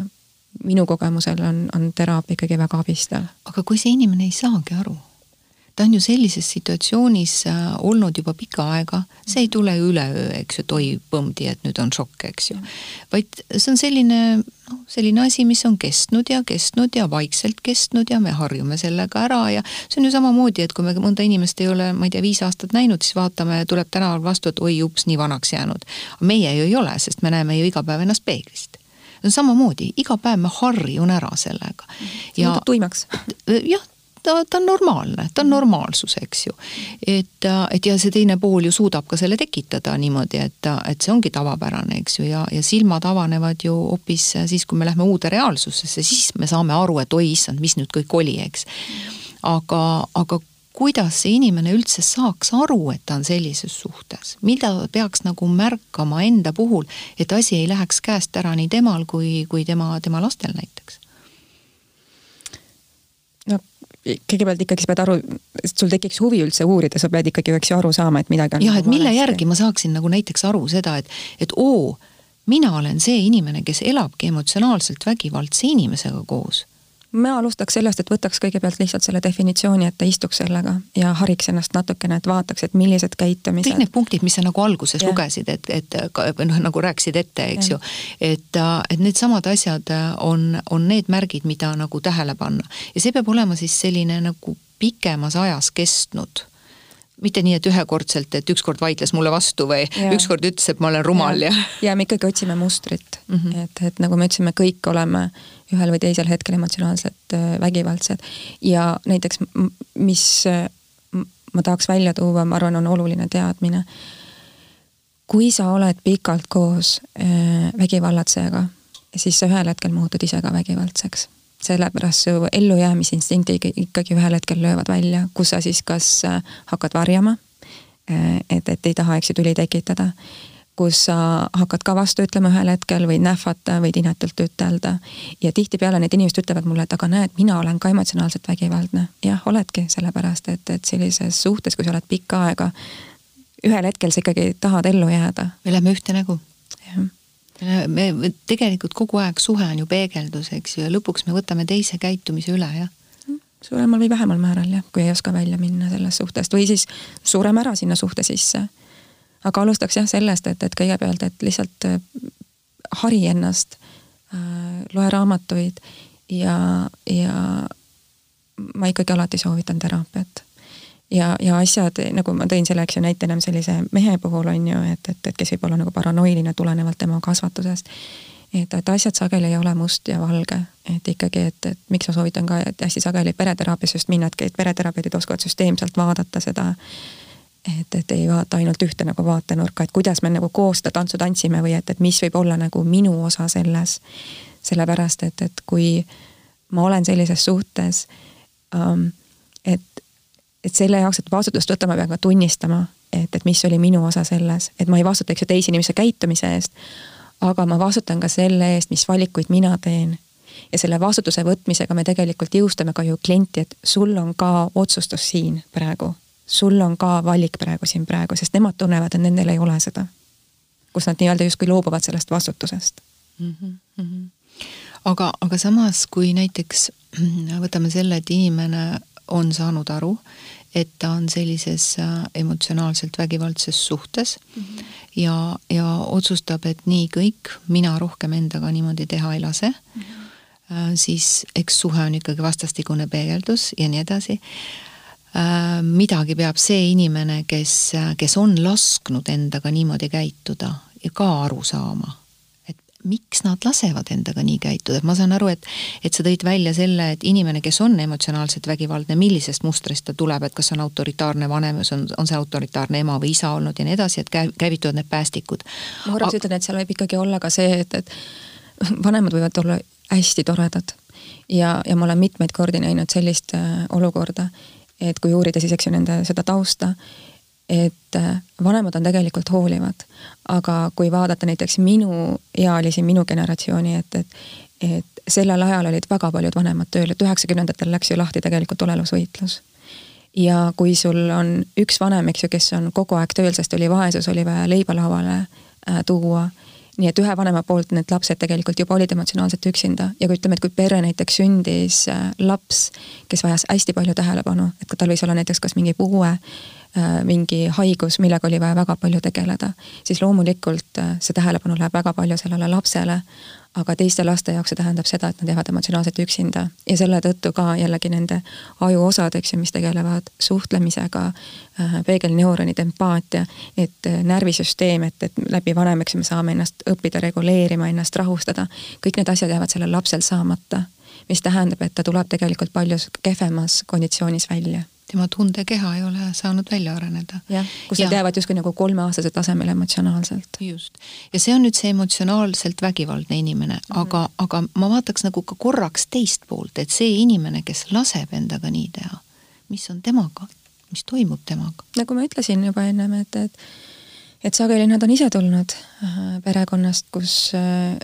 minu kogemusel on, on teraapia ikkagi väga abistav. aga kui see inimene ei saagi aru ta on ju sellises situatsioonis äh, olnud juba pikka aega, see ei tule ju üleöö, eks ju, et oi, põmdi, et nüüd on šokk, eks ju. vaid see on selline, noh, selline asi, mis on kestnud ja kestnud ja vaikselt kestnud ja me harjume sellega ära ja see on ju samamoodi, et kui me mõnda inimest ei ole, ma ei tea, viis aastat näinud, siis vaatame, tuleb tänaval vastu, et oi, ups, nii vanaks jäänud. meie ju ei ole, sest me näeme ju iga päev ennast peeglist samamoodi, iga päev ma harjun ära sellega. ja tuimaks. jah, ta, ta on normaalne, ta on normaalsus, eks ju. et, et ja see teine pool ju suudab ka selle tekitada niimoodi, et, et see ongi tavapärane, eks ju, ja, ja silmad avanevad ju hoopis siis, kui me lähme uude reaalsusesse, siis me saame aru, et oi issand, mis nüüd kõik oli, eks. aga, aga kuidas see inimene üldse saaks aru, et ta on sellises suhtes, mida peaks nagu märkama enda puhul, et asi ei läheks käest ära nii temal kui, kui tema, tema lastel näiteks kõigepealt ikkagi sa pead aru, sul tekiks huvi üldse uurida, sa pead ikkagi, eks ju, aru saama, et midagi on. jah, et nagu mille valesti. järgi ma saaksin nagu näiteks aru seda, et, et oo, mina olen see inimene, kes elabki emotsionaalselt vägivaldse inimesega koos ma alustaks sellest, et võtaks kõigepealt lihtsalt selle definitsiooni ette, istuks sellega ja hariks ennast natukene, et vaataks, et millised käitumised. kõik need punktid, mis sa nagu alguses ja. lugesid, et, et noh, nagu rääkisid ette, eks ja. ju. et, et needsamad asjad on, on need märgid, mida nagu tähele panna ja see peab olema siis selline nagu pikemas ajas kestnud mitte nii, et ühekordselt, et ükskord vaidles mulle vastu või ükskord ütles, et ma olen rumal ja, ja. ja me ikkagi otsime mustrit mm, -hmm. et, et nagu me ütlesime, kõik oleme ühel või teisel hetkel emotsionaalselt äh, vägivaldsed ja näiteks, mis ma tahaks välja tuua, ma arvan, on oluline teadmine. kui sa oled pikalt koos äh, vägivallatsejaga, siis sa ühel hetkel muutud ise ka vägivaldseks sellepärast su ellujäämisinstinktid ikkagi ühel hetkel löövad välja, kus sa siis kas äh, hakkad varjama, äh, et, et ei taha, eks ju, tüli tekitada, kus sa hakkad ka vastu ütlema ühel hetkel, võid nähvata, võid inetult ütelda. ja tihtipeale need inimesed ütlevad mulle, et aga näed, mina olen ka emotsionaalselt vägivaldne. jah, oledki, sellepärast et, et sellises suhtes, kui sa oled pikka aega, ühel hetkel sa ikkagi tahad ellu jääda. me läheme ühte nägu. jah me tegelikult kogu aeg suhe on ju peegeldus, eks ju, ja lõpuks me võtame teise käitumise üle, jah suuremal või vähemal määral jah, kui ei oska välja minna sellest suhtest või siis sureme ära sinna suhte sisse. aga alustaks jah sellest, et, et kõigepealt, et lihtsalt äh, hari ennast äh,, loe raamatuid ja, ja ma ikkagi alati soovitan teraapiat ja, ja asjad, nagu ma tõin selle, eks ju, näitena sellise mehe puhul on ju, et, et, et kes võib olla nagu paranoiline tulenevalt tema kasvatusest. et, et asjad sageli ei ole must ja valge, et ikkagi, et, et miks ma soovitan ka, et hästi sageli pereteraapiasse just minna, et pereterapeudid oskavad süsteemselt vaadata seda. et, et ei vaata ainult ühte nagu vaatenurka, et kuidas me nagu koos seda tantsu tantsime või et, et mis võib olla nagu minu osa selles. sellepärast, et, et kui ma olen sellises suhtes um,, et et selle jaoks, et vastutust võtta, ma pean ka tunnistama, et, et mis oli minu osa selles, et ma ei vastuta, eks ju, teise inimese käitumise eest, aga ma vastutan ka selle eest, mis valikuid mina teen. ja selle vastutuse võtmisega me tegelikult jõustame ka ju klienti, et sul on ka otsustus siin praegu. sul on ka valik praegu siin praegu, sest nemad tunnevad, et nendel ei ole seda. kus nad nii-öelda justkui loobuvad sellest vastutusest mm. -hmm. aga, aga samas, kui näiteks võtame selle, et inimene on saanud aru, et ta on sellises äh, emotsionaalselt vägivaldses suhtes mm -hmm. ja, ja otsustab, et nii kõik, mina rohkem endaga niimoodi teha ei lase mm, -hmm. siis eks suhe on ikkagi vastastikune peegeldus ja nii edasi äh, midagi peab see inimene, kes, kes on lasknud endaga niimoodi käituda, ka aru saama miks nad lasevad endaga nii käituda, et ma saan aru, et et sa tõid välja selle, et inimene, kes on emotsionaalselt vägivaldne, millisest mustrist ta tuleb, et kas on autoritaarne vanem, on, on see autoritaarne ema või isa olnud ja nii edasi, et käi-, käivituvad need päästikud. ma korraks ütlen, et seal võib ikkagi olla ka see, et, et vanemad võivad olla hästi toredad ja, ja ma olen mitmeid kordi näinud sellist äh, olukorda, et kui uurida siis, eks ju, nende seda tausta, et äh, vanemad on tegelikult hoolivad, aga kui vaadata näiteks minu ealisi, minu generatsiooni, et, et et sellel ajal olid väga paljud vanemad tööl, et üheksakümnendatel läks ju lahti tegelikult olelusvõitlus. ja kui sul on üks vanem, eks ju, kes on kogu aeg tööl, sest oli vaesus, oli vaja leiba lauale äh, tuua, nii et ühe vanema poolt need lapsed tegelikult juba olid emotsionaalselt üksinda ja kui ütleme, et kui perre näiteks sündis äh, laps, kes vajas hästi palju tähelepanu, et tal võis olla näiteks kas mingi puue Äh, mingi haigus, millega oli vaja väga palju tegeleda, siis loomulikult äh, see tähelepanu läheb väga palju sellele lapsele, aga teiste laste jaoks see tähendab seda, et nad jäävad emotsionaalselt üksinda ja selle tõttu ka jällegi nende ajuosad, eks ju, mis tegelevad suhtlemisega, äh, peegelneuronid, empaatia, et närvisüsteem, et, et läbi vanem, eks ju, me saame ennast õppida reguleerima, ennast rahustada, kõik need asjad jäävad sellel lapsel saamata. mis tähendab, et ta tuleb tegelikult palju kehvemas konditsioonis välja tema tundekeha ei ole saanud välja areneda. jah, kus nad jäävad justkui nagu kolmeaastase tasemele emotsionaalselt. just. ja see on nüüd see emotsionaalselt vägivaldne inimene mm, -hmm. aga, aga ma vaataks nagu ka korraks teist poolt, et see inimene, kes laseb endaga nii teha, mis on temaga, mis toimub temaga? nagu ma ütlesin juba ennem, et, et et sageli nad on ise tulnud äh, perekonnast, kus äh,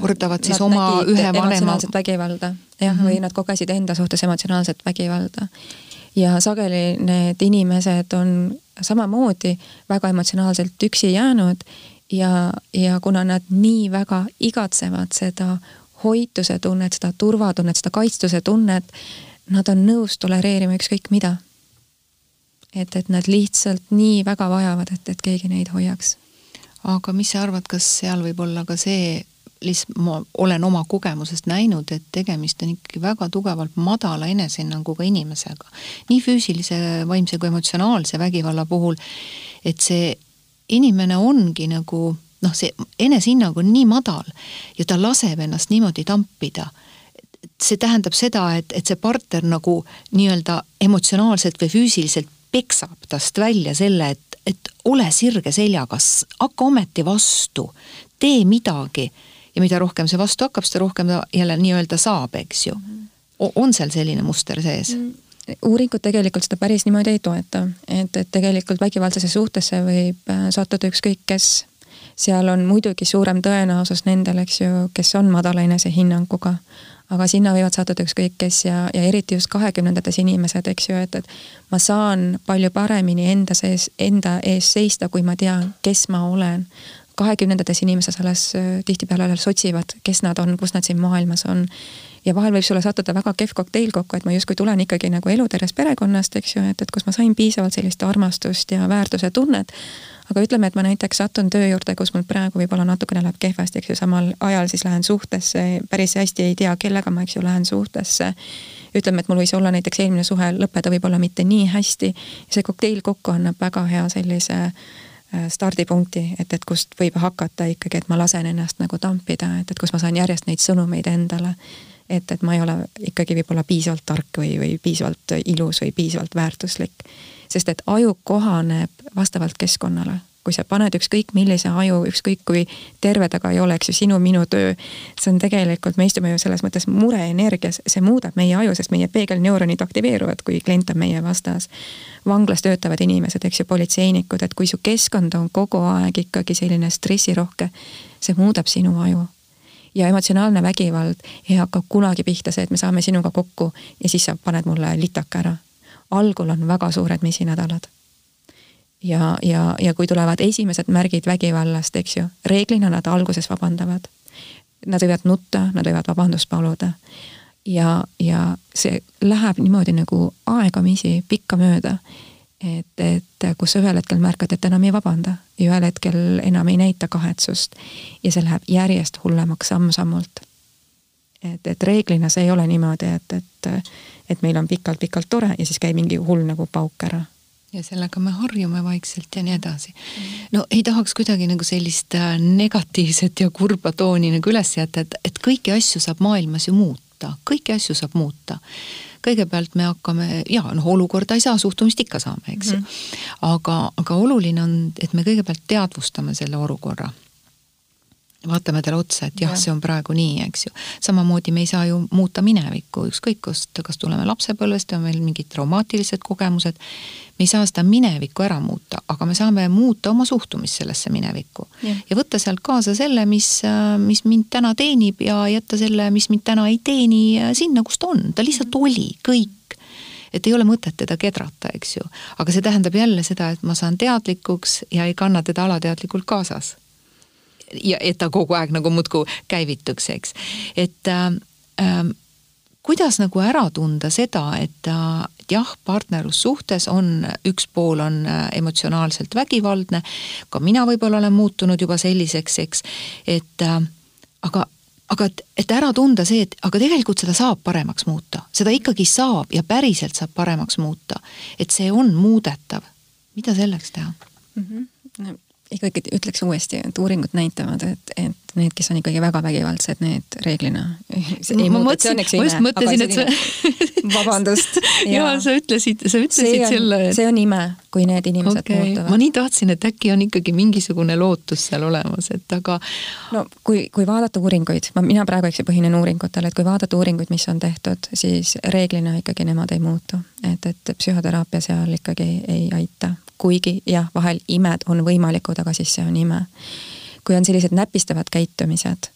kordavad siis oma ühe vanema vägivalda, jah mm, -hmm. või nad kogesid enda suhtes emotsionaalset vägivalda ja sageli need inimesed on samamoodi väga emotsionaalselt üksi jäänud ja, ja kuna nad nii väga igatsevad seda hoituse tunnet, seda turvatunnet, seda kaitstuse tunnet, nad on nõus tolereerima ükskõik mida. et, et nad lihtsalt nii väga vajavad, et, et keegi neid hoiaks. aga mis sa arvad, kas seal võib olla ka see lihtsalt ma olen oma kogemusest näinud, et tegemist on ikkagi väga tugevalt madala enesehinnanguga inimesega. nii füüsilise, vaimse kui emotsionaalse vägivalla puhul, et see inimene ongi nagu noh, see enesehinnang on nii madal ja ta laseb ennast niimoodi tampida. see tähendab seda, et, et see partner nagu nii-öelda emotsionaalselt või füüsiliselt peksab tast välja selle, et, et ole sirge seljaga, hakka ometi vastu, tee midagi ja mida rohkem see vastu hakkab, seda rohkem ta jälle nii-öelda saab, eks ju. on seal selline muster sees mm.? uuringud tegelikult seda päris niimoodi ei toeta, et, et tegelikult vägivaldsesse suhtesse võib äh, sattuda ükskõik kes. seal on muidugi suurem tõenäosus nendel, eks ju, kes on madala enesehinnanguga, aga sinna võivad sattuda ükskõik kes ja, ja eriti just kahekümnendates inimesed, eks ju, et, et ma saan palju paremini enda sees, enda ees seista, kui ma tean, kes ma olen kahekümnendates inimesed alles äh, tihtipeale alles otsivad, kes nad on, kus nad siin maailmas on ja vahel võib sulle sattuda väga kehv kokteil kokku, et ma justkui tulen ikkagi nagu elutervest perekonnast, eks ju, et, et kus ma sain piisavalt sellist armastust ja väärtuse tunnet. aga ütleme, et ma näiteks satun töö juurde, kus mul praegu võib-olla natukene läheb kehvasti, eks ju, samal ajal siis lähen suhtesse, päris hästi ei tea, kellega ma, eks ju, lähen suhtesse ütleme, et mul võis olla näiteks eelmine suhe lõppeda võib-olla mitte nii hästi. see kokteil kokku annab väga hea sellise äh, stardipunkti, et, et kust võib hakata ikkagi, et ma lasen ennast nagu tampida, et, et kus ma saan järjest neid sõnumeid endale et, et ma ei ole ikkagi võib-olla piisavalt tark või, või piisavalt ilus või piisavalt väärtuslik. sest et aju kohaneb vastavalt keskkonnale. Kui sa paned ükskõik millise aju, ükskõik kui terve ta ka ei ole, eks ju, sinu-minu töö, see on tegelikult, me istume ju selles mõttes mureenergias, see muudab meie aju, sest meie peegelneuronid aktiveeruvad, kui klient on meie vastas. vanglas töötavad inimesed, eks ju, politseinikud, et kui su keskkond on kogu aeg ikkagi selline stressirohke, see muudab sinu aju ja emotsionaalne vägivald ei hakka kunagi pihta see, et me saame sinuga kokku ja siis sa paned mulle litaka ära. algul on väga suured mesinädalad. Ja, ja, ja kui tulevad esimesed märgid vägivallast, eks ju, reeglina nad alguses vabandavad. Nad võivad nutta, nad võivad vabandust paluda. ja, ja see läheb niimoodi nagu aegamisi pikkamööda et, et kus sa ühel hetkel märkad, et enam ei vabanda ja ühel hetkel enam ei näita kahetsust. ja see läheb järjest hullemaks samm-sammult. et, et reeglina see ei ole niimoodi, et, et, et meil on pikalt-pikalt tore ja siis käib mingi hull nagu pauk ära ja sellega me harjume vaikselt ja nii edasi. no ei tahaks kuidagi nagu sellist äh, negatiivset ja kurba tooni nagu üles jätta, et, et kõiki asju saab maailmas ju muuta, kõiki asju saab muuta kõigepealt me hakkame, jaa, noh, olukorda ei saa, suhtumist ikka saame, eks ju mm -hmm.. aga, aga oluline on, et me kõigepealt teadvustame selle olukorra vaatame talle otsa, et jah ja., see on praegu nii, eks ju. samamoodi me ei saa ju muuta minevikku, ükskõik kust, kas tuleme lapsepõlvest või meil mingid traumaatilised kogemused. Me ei saa seda minevikku ära muuta, aga me saame muuta oma suhtumist sellesse minevikku. ja võtta sealt kaasa selle, mis, mis mind täna teenib ja jätta selle, mis mind täna ei teeni, sinna, kus ta on, ta lihtsalt oli, kõik et ei ole mõtet teda kedrata, eks ju. aga see tähendab jälle seda, et ma saan teadlikuks ja ei kanna teda alateadlikult kaasas ja et ta kogu aeg nagu muudkui käivituks, eks. et äh, äh, kuidas nagu ära tunda seda, et äh, jah, partnerlussuhtes on, üks pool on äh, emotsionaalselt vägivaldne, ka mina võib-olla olen muutunud juba selliseks, eks, et äh, aga aga et, et ära tunda see, et aga tegelikult seda saab paremaks muuta, seda ikkagi saab ja päriselt saab paremaks muuta. et see on muudetav. mida selleks teha mm? -hmm ikkagi ütleks uuesti, et uuringud näitavad, et, et need, kes on ikkagi väga vägivaldsed, need reeglina. *laughs* *laughs* vabandust. ja sa ütlesid, sa ütlesid selle et.... see on ime, kui need inimesed okay. muutuvad. ma nii tahtsin, et äkki on ikkagi mingisugune lootus seal olemas, et aga. no kui, kui vaadata uuringuid, ma, mina praegu, eks ju, põhinen uuringutel, et kui vaadata uuringuid, mis on tehtud, siis reeglina ikkagi nemad ei muutu. et, et psühhoteraapia seal ikkagi ei aita kuigi jah, vahel imed on võimalikud, aga siis see on ime. kui on sellised näpistavad käitumised,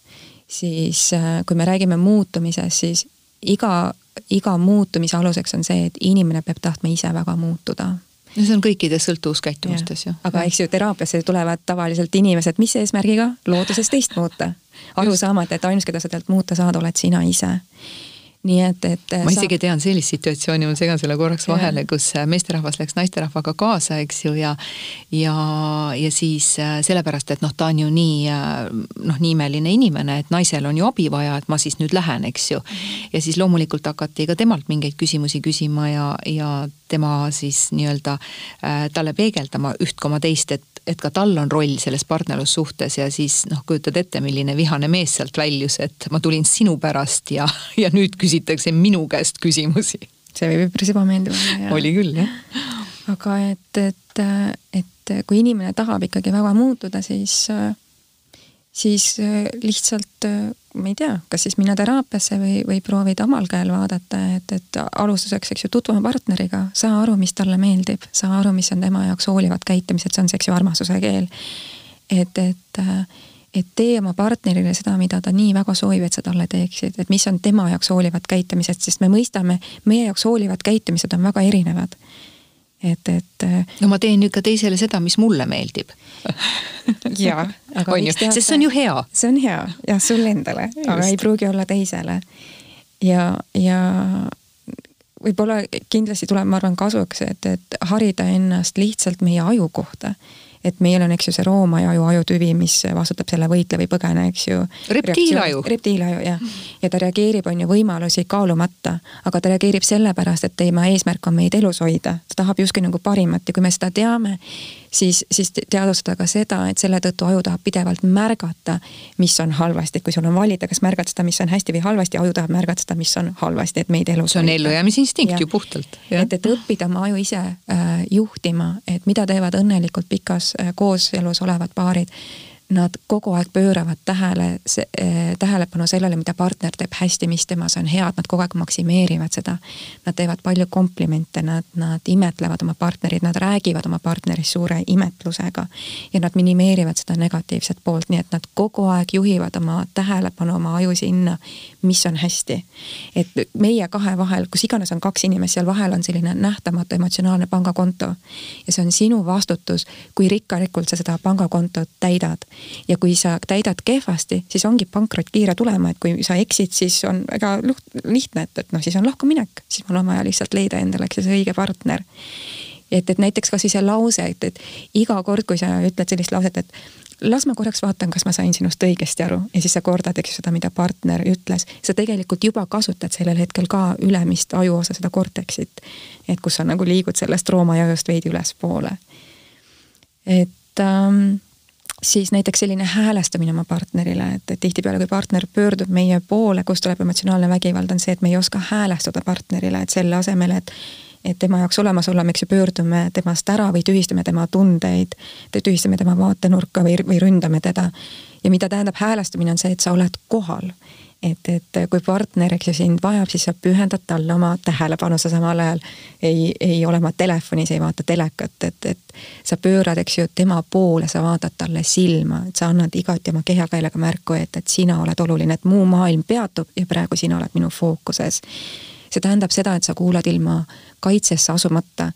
siis äh, kui me räägime muutumisest, siis iga, iga muutumise aluseks on see, et inimene peab tahtma ise väga muutuda no see on kõikides sõltuvuskäitumistes ju. aga eks ju teraapiasse tulevad tavaliselt inimesed, mis eesmärgiga? looduses teist muuta. aru saamata, et ainus, keda sa tegelikult muuta saad, oled sina ise nii et, et ma isegi tean sellist situatsiooni, ma segan selle korraks vahele, kus äh, meesterahvas läks naisterahvaga kaasa, eks ju, ja ja, ja siis äh, sellepärast, et noh, ta on ju nii äh, noh, nii imeline inimene, et naisel on ju abi vaja, et ma siis nüüd lähen, eks ju. ja siis loomulikult hakati ka temalt mingeid küsimusi küsima ja, ja tema siis nii-öelda talle peegeldama üht koma teist, et et ka tal on roll selles partnerlussuhtes ja siis noh, kujutad ette, milline vihane mees sealt väljus, et ma tulin sinu pärast ja, ja nüüd küsitakse minu käest küsimusi. see võib üpris ebameeldiv olla. oli küll, jah aga et, et, et kui inimene tahab ikkagi väga muutuda, siis, siis lihtsalt ma ei tea, kas siis minna teraapiasse või, või proovida omal käel vaadata, et, et alustuseks, eks ju, tutvu oma partneriga, saa aru, mis talle meeldib, saa aru, mis on tema jaoks hoolivad käitumised, see on see, eks ju, armastuse keel. et, et et tee oma partnerile seda, mida ta nii väga soovib, et sa talle teeksid, et mis on tema jaoks hoolivad käitumised, sest me mõistame, meie jaoks hoolivad käitumised on väga erinevad. Et, et. no ma teen nüüd ka teisele seda, mis mulle meeldib. *laughs* Jaa, aga on ju, sest see on ju hea. see on hea, jah, sulle endale, aga ei pruugi olla teisele. ja, ja võib-olla kindlasti tuleb, ma arvan, kasuks, et, et harida ennast lihtsalt meie aju kohta et meil on, eks ju, see roomaju ajutüvi, mis vastutab selle võitle või põgene, eks ju. reptiilaju. reptiilaju jah, ja ta reageerib, on ju, võimalusi kaalumata, aga ta reageerib sellepärast, et tema eesmärk on meid elus hoida, ta tahab justkui nagu parimat ja kui me seda teame, siis, siis teadvustada ka seda, et selle tõttu aju tahab pidevalt märgata, mis on halvasti, kui sul on valida, kas märgata seda, mis on hästi või halvasti, aju tahab märgata seda, mis on halvasti, et meid elus see on ellujäämisinstinkt ju puhtalt. et, et õppida oma aju ise äh, juhtima, et mida teevad õnnelikult pikas äh, kooselus olevad paarid nad kogu aeg pööravad tähele, eh, tähelepanu sellele, mida partner teeb hästi, mis temas on head, nad kogu aeg maksimeerivad seda. Nad teevad palju komplimente, nad, nad imetlevad oma partnerit, nad räägivad oma partnerist suure imetlusega. ja nad minimeerivad seda negatiivset poolt, nii et nad kogu aeg juhivad oma tähelepanu, oma aju sinna, mis on hästi. et meie kahe vahel, kus iganes on kaks inimest, seal vahel on selline nähtamatu emotsionaalne pangakonto. ja see on sinu vastutus, kui rikkalikult sa seda pangakontot täidad ja kui sa täidad kehvasti, siis ongi pankrot kiire tulema, et kui sa eksid, siis on väga lihtne, et, et noh, siis on lahkuminek, siis mul on vaja lihtsalt leida endale, eks ju, see õige partner et, et näiteks kasvõi see lause, et, et iga kord, kui sa ütled sellist lauset, et las ma korraks vaatan, kas ma sain sinust õigesti aru ja siis sa kordad, eks ju, seda, mida partner ütles. sa tegelikult juba kasutad sellel hetkel ka ülemist ajuosa, seda korteksit. et kus sa nagu liigud sellest roomajõust veidi ülespoole. et ähm, siis näiteks selline häälestamine oma partnerile, et, et tihtipeale, kui partner pöördub meie poole, kust tuleb emotsionaalne vägivald, on see, et me ei oska häälestada partnerile, et selle asemel, et et tema jaoks olemas olla, me eks ju pöördume temast ära või tühistame tema tundeid, tühistame tema vaatenurka või, või ründame teda. ja mida tähendab häälestamine, on see, et sa oled kohal et, et kui partner, eks ju, sind vajab, siis sa pühendad talle oma tähelepanu, sa samal ajal. Ei, ei ole oma telefonis, ei vaata telekat, et, et sa pöörad, eks ju, tema poole, sa vaatad talle silma, et sa annad igati oma kehakeelega märku, et, et sina oled oluline, et muu maailm peatub ja praegu sina oled minu fookuses see tähendab seda, et sa kuulad ilma kaitsesse asumata,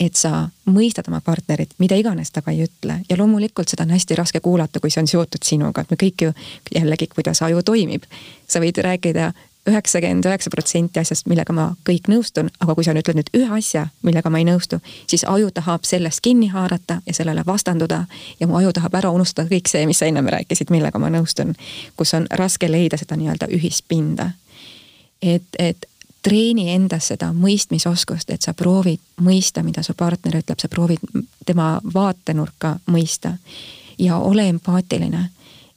et sa mõistad oma partnerit, mida iganes ta ka ei ütle ja loomulikult seda on hästi raske kuulata, kui see on seotud sinuga, et me kõik ju jällegi, kuidas aju toimib. sa võid rääkida üheksakümmend üheksa protsenti asjast, millega ma kõik nõustun, aga kui sa nüüd ütled nüüd ühe asja, millega ma ei nõustu, siis aju tahab sellest kinni haarata ja sellele vastanduda ja mu aju tahab ära unustada kõik see, mis sa ennem rääkisid, millega ma nõustun. kus on raske leida seda nii-öelda ühispinda. et, et treeni endas seda mõistmisoskust, et sa proovid mõista, mida su partner ütleb, sa proovid tema vaatenurka mõista. ja ole empaatiline.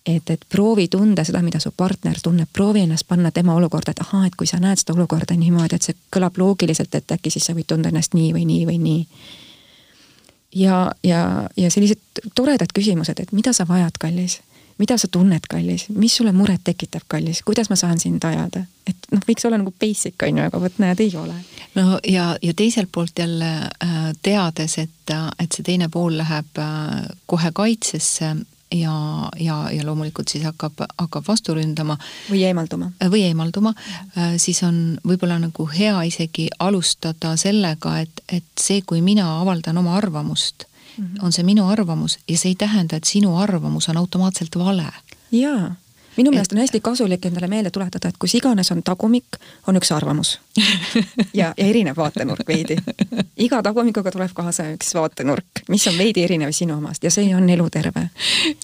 et, et proovi tunda seda, mida su partner tunneb, proovi ennast panna tema olukorda, et ahaa, et kui sa näed seda olukorda niimoodi, et see kõlab loogiliselt, et äkki siis sa võid tunda ennast nii või nii või nii. ja, ja, ja sellised toredad küsimused, et mida sa vajad, kallis mida sa tunned, kallis, mis sulle muret tekitab, kallis, kuidas ma saan sind ajada? et noh, võiks olla nagu basic on ju, aga vot näed, ei ole. no ja, ja teiselt poolt jälle äh, teades, et, et see teine pool läheb äh, kohe kaitsesse ja, ja, ja loomulikult siis hakkab, hakkab vastu ründama. või eemalduma. Äh, või eemalduma, siis on võib-olla nagu hea isegi alustada sellega, et, et see, kui mina avaldan oma arvamust. On see minu arvamus ja see ei tähenda, et sinu arvamus on automaatselt vale. jaa minu meelest on hästi kasulik endale meelde tuletada, et kus iganes on tagumik, on üks arvamus ja, ja erinev vaatenurk veidi. iga tagumikuga tuleb kaasa üks vaatenurk, mis on veidi erinev sinu omast ja see on eluterve.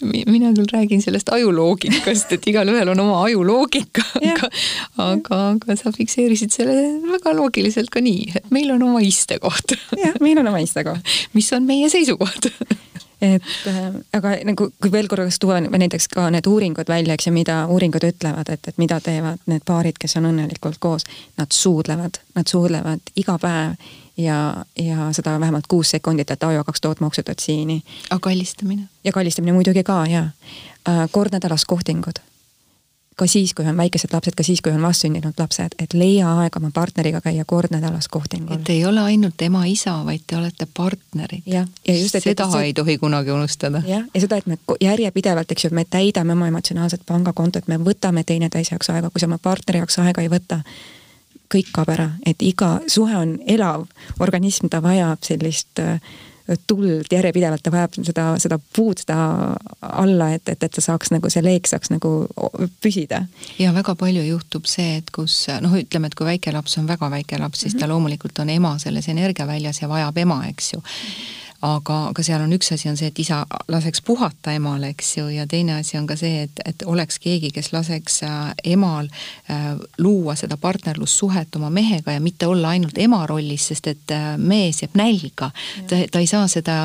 mina küll räägin sellest ajuloogikast, et igalühel on oma ajuloogika aga, aga, aga sa fikseerisid selle väga loogiliselt ka nii, et meil on oma istekoht. jah, meil on oma istekoht. mis on meie seisukoht et äh, aga nagu, kui veel korraks tuua näiteks ka need uuringud välja, eks ju, mida uuringud ütlevad, et, et mida teevad need paarid, kes on õnnelikult koos. Nad suudlevad, nad suudlevad iga päev ja, ja seda vähemalt kuus sekundit, et aa, kaks tootma oksüdotsiini. aga kallistamine? ja kallistamine muidugi ka ja äh, kord nädalas kohtingud ka siis, kui on väikesed lapsed, ka siis, kui on vastsündinud lapsed, et leia aega oma partneriga käia kord nädalas kohtingul. et ei ole ainult ema-isa, vaid te olete partnerid. jah, ja just, et seda et, ei tohi kunagi unustada. jah, ja seda, et me järjepidevalt, eks ju, me täidame oma emotsionaalset pangakontot, me võtame teineteise jaoks aega, kui sa oma partneri jaoks aega ei võta, kõik kaob ära, et iga suhe on elav organism, ta vajab sellist äh, tuld järjepidevalt, ta vajab seda, seda puud seda alla, et, et, et ta saaks nagu, see leek saaks nagu püsida. ja väga palju juhtub see, et kus noh, ütleme, et kui väike laps on väga väike laps, siis mm -hmm. ta loomulikult on ema selles energiaväljas ja vajab ema, eks ju mm. -hmm aga, aga seal on üks asi on see, et isa laseks puhata emal, eks ju, ja teine asi on ka see, et, et oleks keegi, kes laseks äh, emal äh, luua seda partnerlussuhet oma mehega ja mitte olla ainult ema rollis, sest et äh, mees jääb nälga. ta, ta ei saa seda,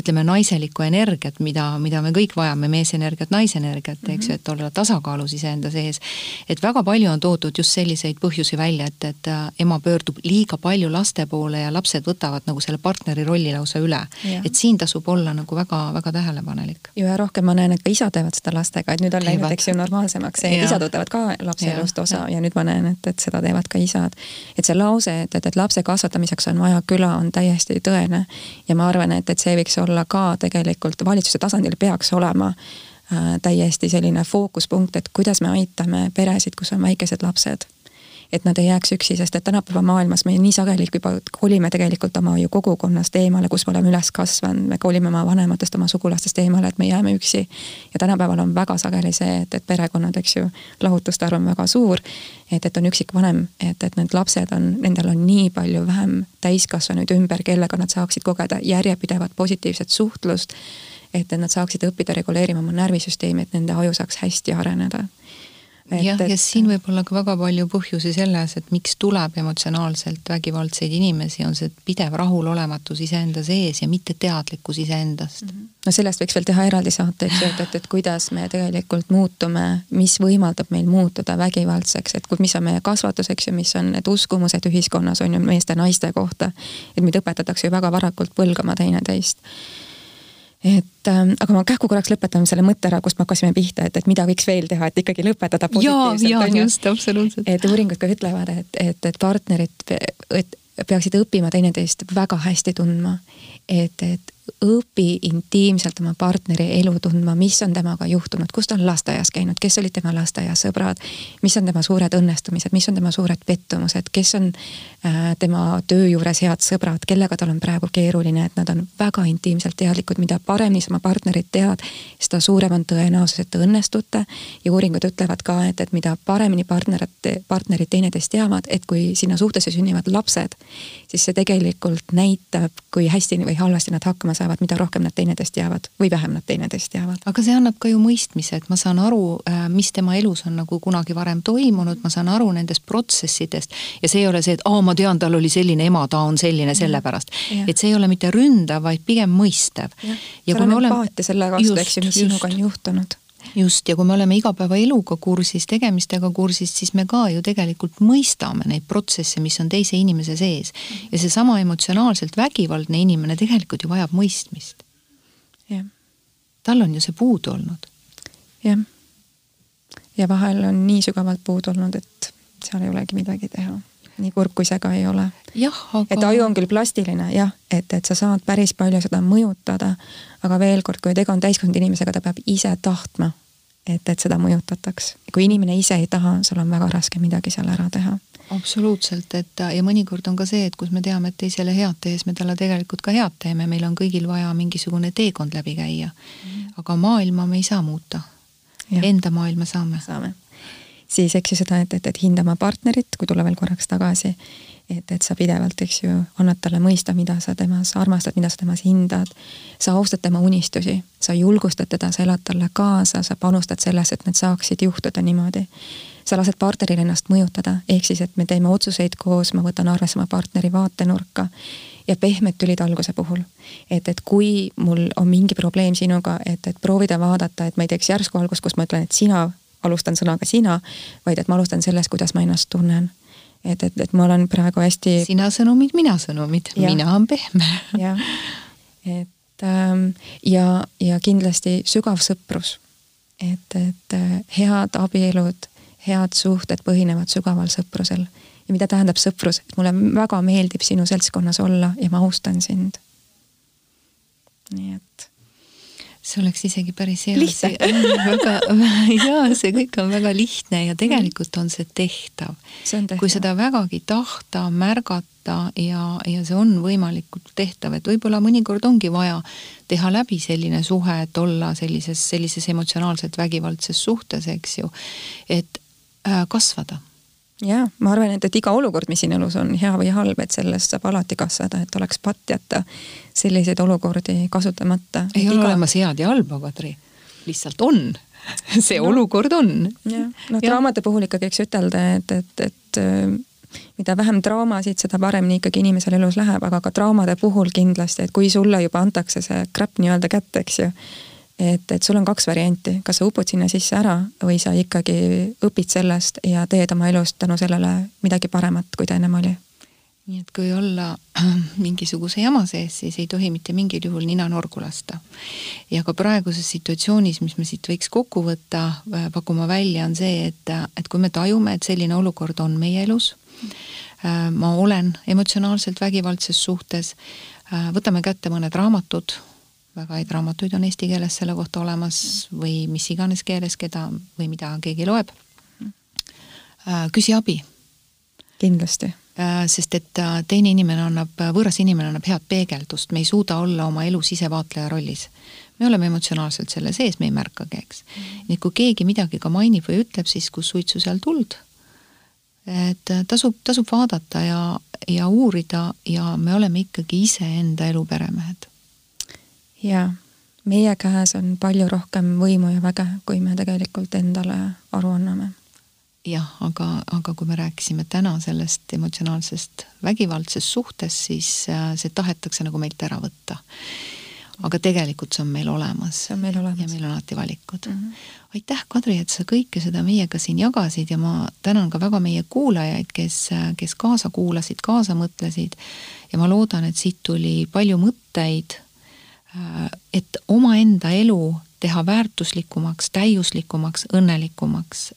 ütleme, naiselikku energiat, mida, mida me kõik vajame, meesenergiat, naisenergiat, eks ju, et olla tasakaalus iseenda sees. et väga palju on toodud just selliseid põhjusi välja, et, et ema pöördub liiga palju laste poole ja lapsed võtavad nagu selle partneri rolli lausa üle et siin tasub olla nagu väga-väga tähelepanelik. ja rohkem ma näen, et ka isad teevad seda lastega, et nüüd on läinud, eks ju, normaalsemaks isad võtavad ka lapse elust osa ja. ja nüüd ma näen, et, et seda teevad ka isad. et see lause, et, et, et lapse kasvatamiseks on vaja küla, on täiesti tõene. ja ma arvan, et, et see võiks olla ka tegelikult valitsuse tasandil peaks olema äh, täiesti selline fookuspunkt, et kuidas me aitame peresid, kus on väikesed lapsed et nad ei jääks üksi, sest et tänapäeva maailmas me nii sageli juba kolime tegelikult oma ju kogukonnast eemale, kus me oleme üles kasvanud, me kolime oma vanematest, oma sugulastest eemale, et me jääme üksi. ja tänapäeval on väga sageli see, et, et perekonnad, eks ju, lahutuste arv on väga suur. et, et on üksikvanem, et, et need lapsed on, nendel on nii palju vähem täiskasvanuid ümber, kellega nad saaksid kogeda järjepidevat positiivset suhtlust. et, et nad saaksid õppida reguleerima oma närvisüsteemi, et nende aju saaks hästi areneda jah, ja siin võib olla ka väga palju põhjusi selles, et miks tuleb emotsionaalselt vägivaldseid inimesi, on see pidev rahulolematus iseenda sees ja mitteteadlikkus iseendast mm. -hmm. no sellest võiks veel teha eraldi saate, eks ju, et, et, et kuidas me tegelikult muutume, mis võimaldab meil muutuda vägivaldseks, et mis on meie kasvatus, eks ju, mis on need uskumused ühiskonnas, on ju, meeste-naiste kohta. et meid õpetatakse ju väga varakult põlgama teineteist et ähm, aga ma kähku korraks lõpetan selle mõtte ära, kust me hakkasime pihta, et, et mida võiks veel teha, et ikkagi lõpetada positiivselt. ja, ja just, absoluutselt. et uuringud ka ütlevad, et, et, et partnerid et peaksid õppima teineteist väga hästi tundma. et, et õpi intiimselt oma partneri elu tundma, mis on temaga juhtunud, kus ta on lasteaias käinud, kes olid tema lasteaias sõbrad, mis on tema suured õnnestumised, mis on tema suured pettumused, kes on äh, tema töö juures head sõbrad, kellega tal on praegu keeruline, et nad on väga intiimselt teadlikud, mida paremini sa oma partnerit tead, seda suurem on tõenäosus, et te õnnestute. ja uuringud ütlevad ka, et, et mida paremini partnerid, partnerid teineteist teavad, et kui sinna suhtesse sünnivad lapsed, siis see tegelikult näitab, kui hästi või halvasti nad hakkama saavad, mida rohkem nad teineteist teavad või vähem nad teineteist teavad. aga see annab ka ju mõistmise, et ma saan aru, äh, mis tema elus on nagu kunagi varem toimunud, ma saan aru nendest protsessidest ja see ei ole see, et aa, ma tean, tal oli selline ema, ta on selline sellepärast. et see ei ole mitte ründav, vaid pigem mõistev. seal on empaatia selle vastu, eks ju, mis sinuga on juhtunud just, ja kui me oleme igapäevaeluga kursis, tegemistega kursis, siis me ka ju tegelikult mõistame neid protsesse, mis on teise inimese sees. ja seesama emotsionaalselt vägivaldne inimene tegelikult ju vajab mõistmist. tal on ju see puudu olnud. jah. ja vahel on nii sügavalt puudu olnud, et seal ei olegi midagi teha nii kurb kui see ka ei ole. Aga... et aju on küll plastiline jah, et, et sa saad päris palju seda mõjutada, aga veel kord, kui tegu on täiskasvanud inimesega, ta peab ise tahtma, et, et seda mõjutataks. kui inimene ise ei taha, sul on väga raske midagi seal ära teha. Absoluutselt, et ja mõnikord on ka see, et kus me teame, et teisele head tehes me talle tegelikult ka head teeme, meil on kõigil vaja mingisugune teekond läbi käia. Mm.. aga maailma me ei saa muuta. Enda maailma saame. saame. Siis eks ju seda, et, et, et hindama partnerit, kui tulla veel korraks tagasi, et, et sa pidevalt, eks ju, annad talle mõista, mida sa temas armastad, mida sa temas hindad. sa austad tema unistusi, sa julgustad teda, sa elad talle kaasa, sa panustad sellesse, et need saaksid juhtuda niimoodi. sa lased partneril ennast mõjutada, ehk siis, et me teeme otsuseid koos, ma võtan arvesse oma partneri vaatenurka ja pehmed tülid alguse puhul. et, et kui mul on mingi probleem sinuga, et, et proovida vaadata, et ma ei teeks järsku algust, kus ma ütlen, et sina alustan sõnaga sina, vaid et ma alustan sellest, kuidas ma ennast tunnen. Et, et, et ma olen praegu hästi. sina sõnumid, mina sõnumid, mina on pehme. *laughs* jah, et ähm, ja, ja kindlasti sügav sõprus. et, et äh, head abielud, head suhted põhinevad sügaval sõprusel. ja mida tähendab sõprus, et mulle väga meeldib sinu seltskonnas olla ja ma austan sind. nii et see oleks isegi päris hea. lihtne. *laughs* väga, jaa, see kõik on väga lihtne ja tegelikult on see tehtav. kui seda vägagi tahta, märgata ja, ja see on võimalikult tehtav, et võib-olla mõnikord ongi vaja teha läbi selline suhe, et olla sellises, sellises emotsionaalselt vägivaldses suhtes, eks ju, et äh, kasvada jaa, ma arvan, et, et iga olukord, mis siin elus on, hea või halb, et sellest saab alati kasvada, et oleks patt jätta selliseid olukordi kasutamata. ei ole iga... olemas head ja halba, Kadri, lihtsalt on *laughs* see no. olukord on. jah, noh draamade puhul ikkagi võiks ütelda, et, et, et äh, mida vähem draamasid, seda paremini ikkagi inimesel elus läheb, aga ka draamade puhul kindlasti, et kui sulle juba antakse see crap nii-öelda kätte, eks ju et, et sul on kaks varianti, kas sa upud sinna sisse ära või sa ikkagi õpid sellest ja teed oma elust tänu sellele midagi paremat, kui ta ennem oli. nii et kui olla *clears throat* mingisuguse jama sees, siis ei tohi mitte mingil juhul nina norgu lasta. ja ka praeguses situatsioonis, mis me siit võiks kokku võtta, äh, pakuma välja, on see, et, et kui me tajume, et selline olukord on meie elus, äh, ma olen emotsionaalselt vägivaldses suhtes, äh, võtame kätte mõned raamatud väga häid raamatuid on eesti keeles selle kohta olemas või mis iganes keeles, keda või mida keegi loeb. Äh, küsi abi. kindlasti. Äh, sest et äh, teine inimene annab, võõras inimene annab head peegeldust, me ei suuda olla oma elus ise vaatleja rollis. me oleme emotsionaalselt selle sees, me ei märkagi, eks. -hmm. nii et kui keegi midagi ka mainib või ütleb, siis kus suitsu seal tuld. et tasub, tasub vaadata ja, ja uurida ja me oleme ikkagi iseenda elu peremehed jaa, meie käes on palju rohkem võimu ja väge, kui me tegelikult endale aru anname. jah, aga, aga kui me rääkisime täna sellest emotsionaalsest vägivaldsest suhtest, siis äh, see tahetakse nagu meilt ära võtta. aga tegelikult see on meil olemas. see on meil olemas. ja meil on alati valikud mm. -hmm. aitäh, Kadri, et sa kõike seda meiega siin jagasid ja ma tänan ka väga meie kuulajaid, kes, kes kaasa kuulasid, kaasa mõtlesid ja ma loodan, et siit tuli palju mõtteid et omaenda elu teha väärtuslikumaks, täiuslikumaks, õnnelikumaks,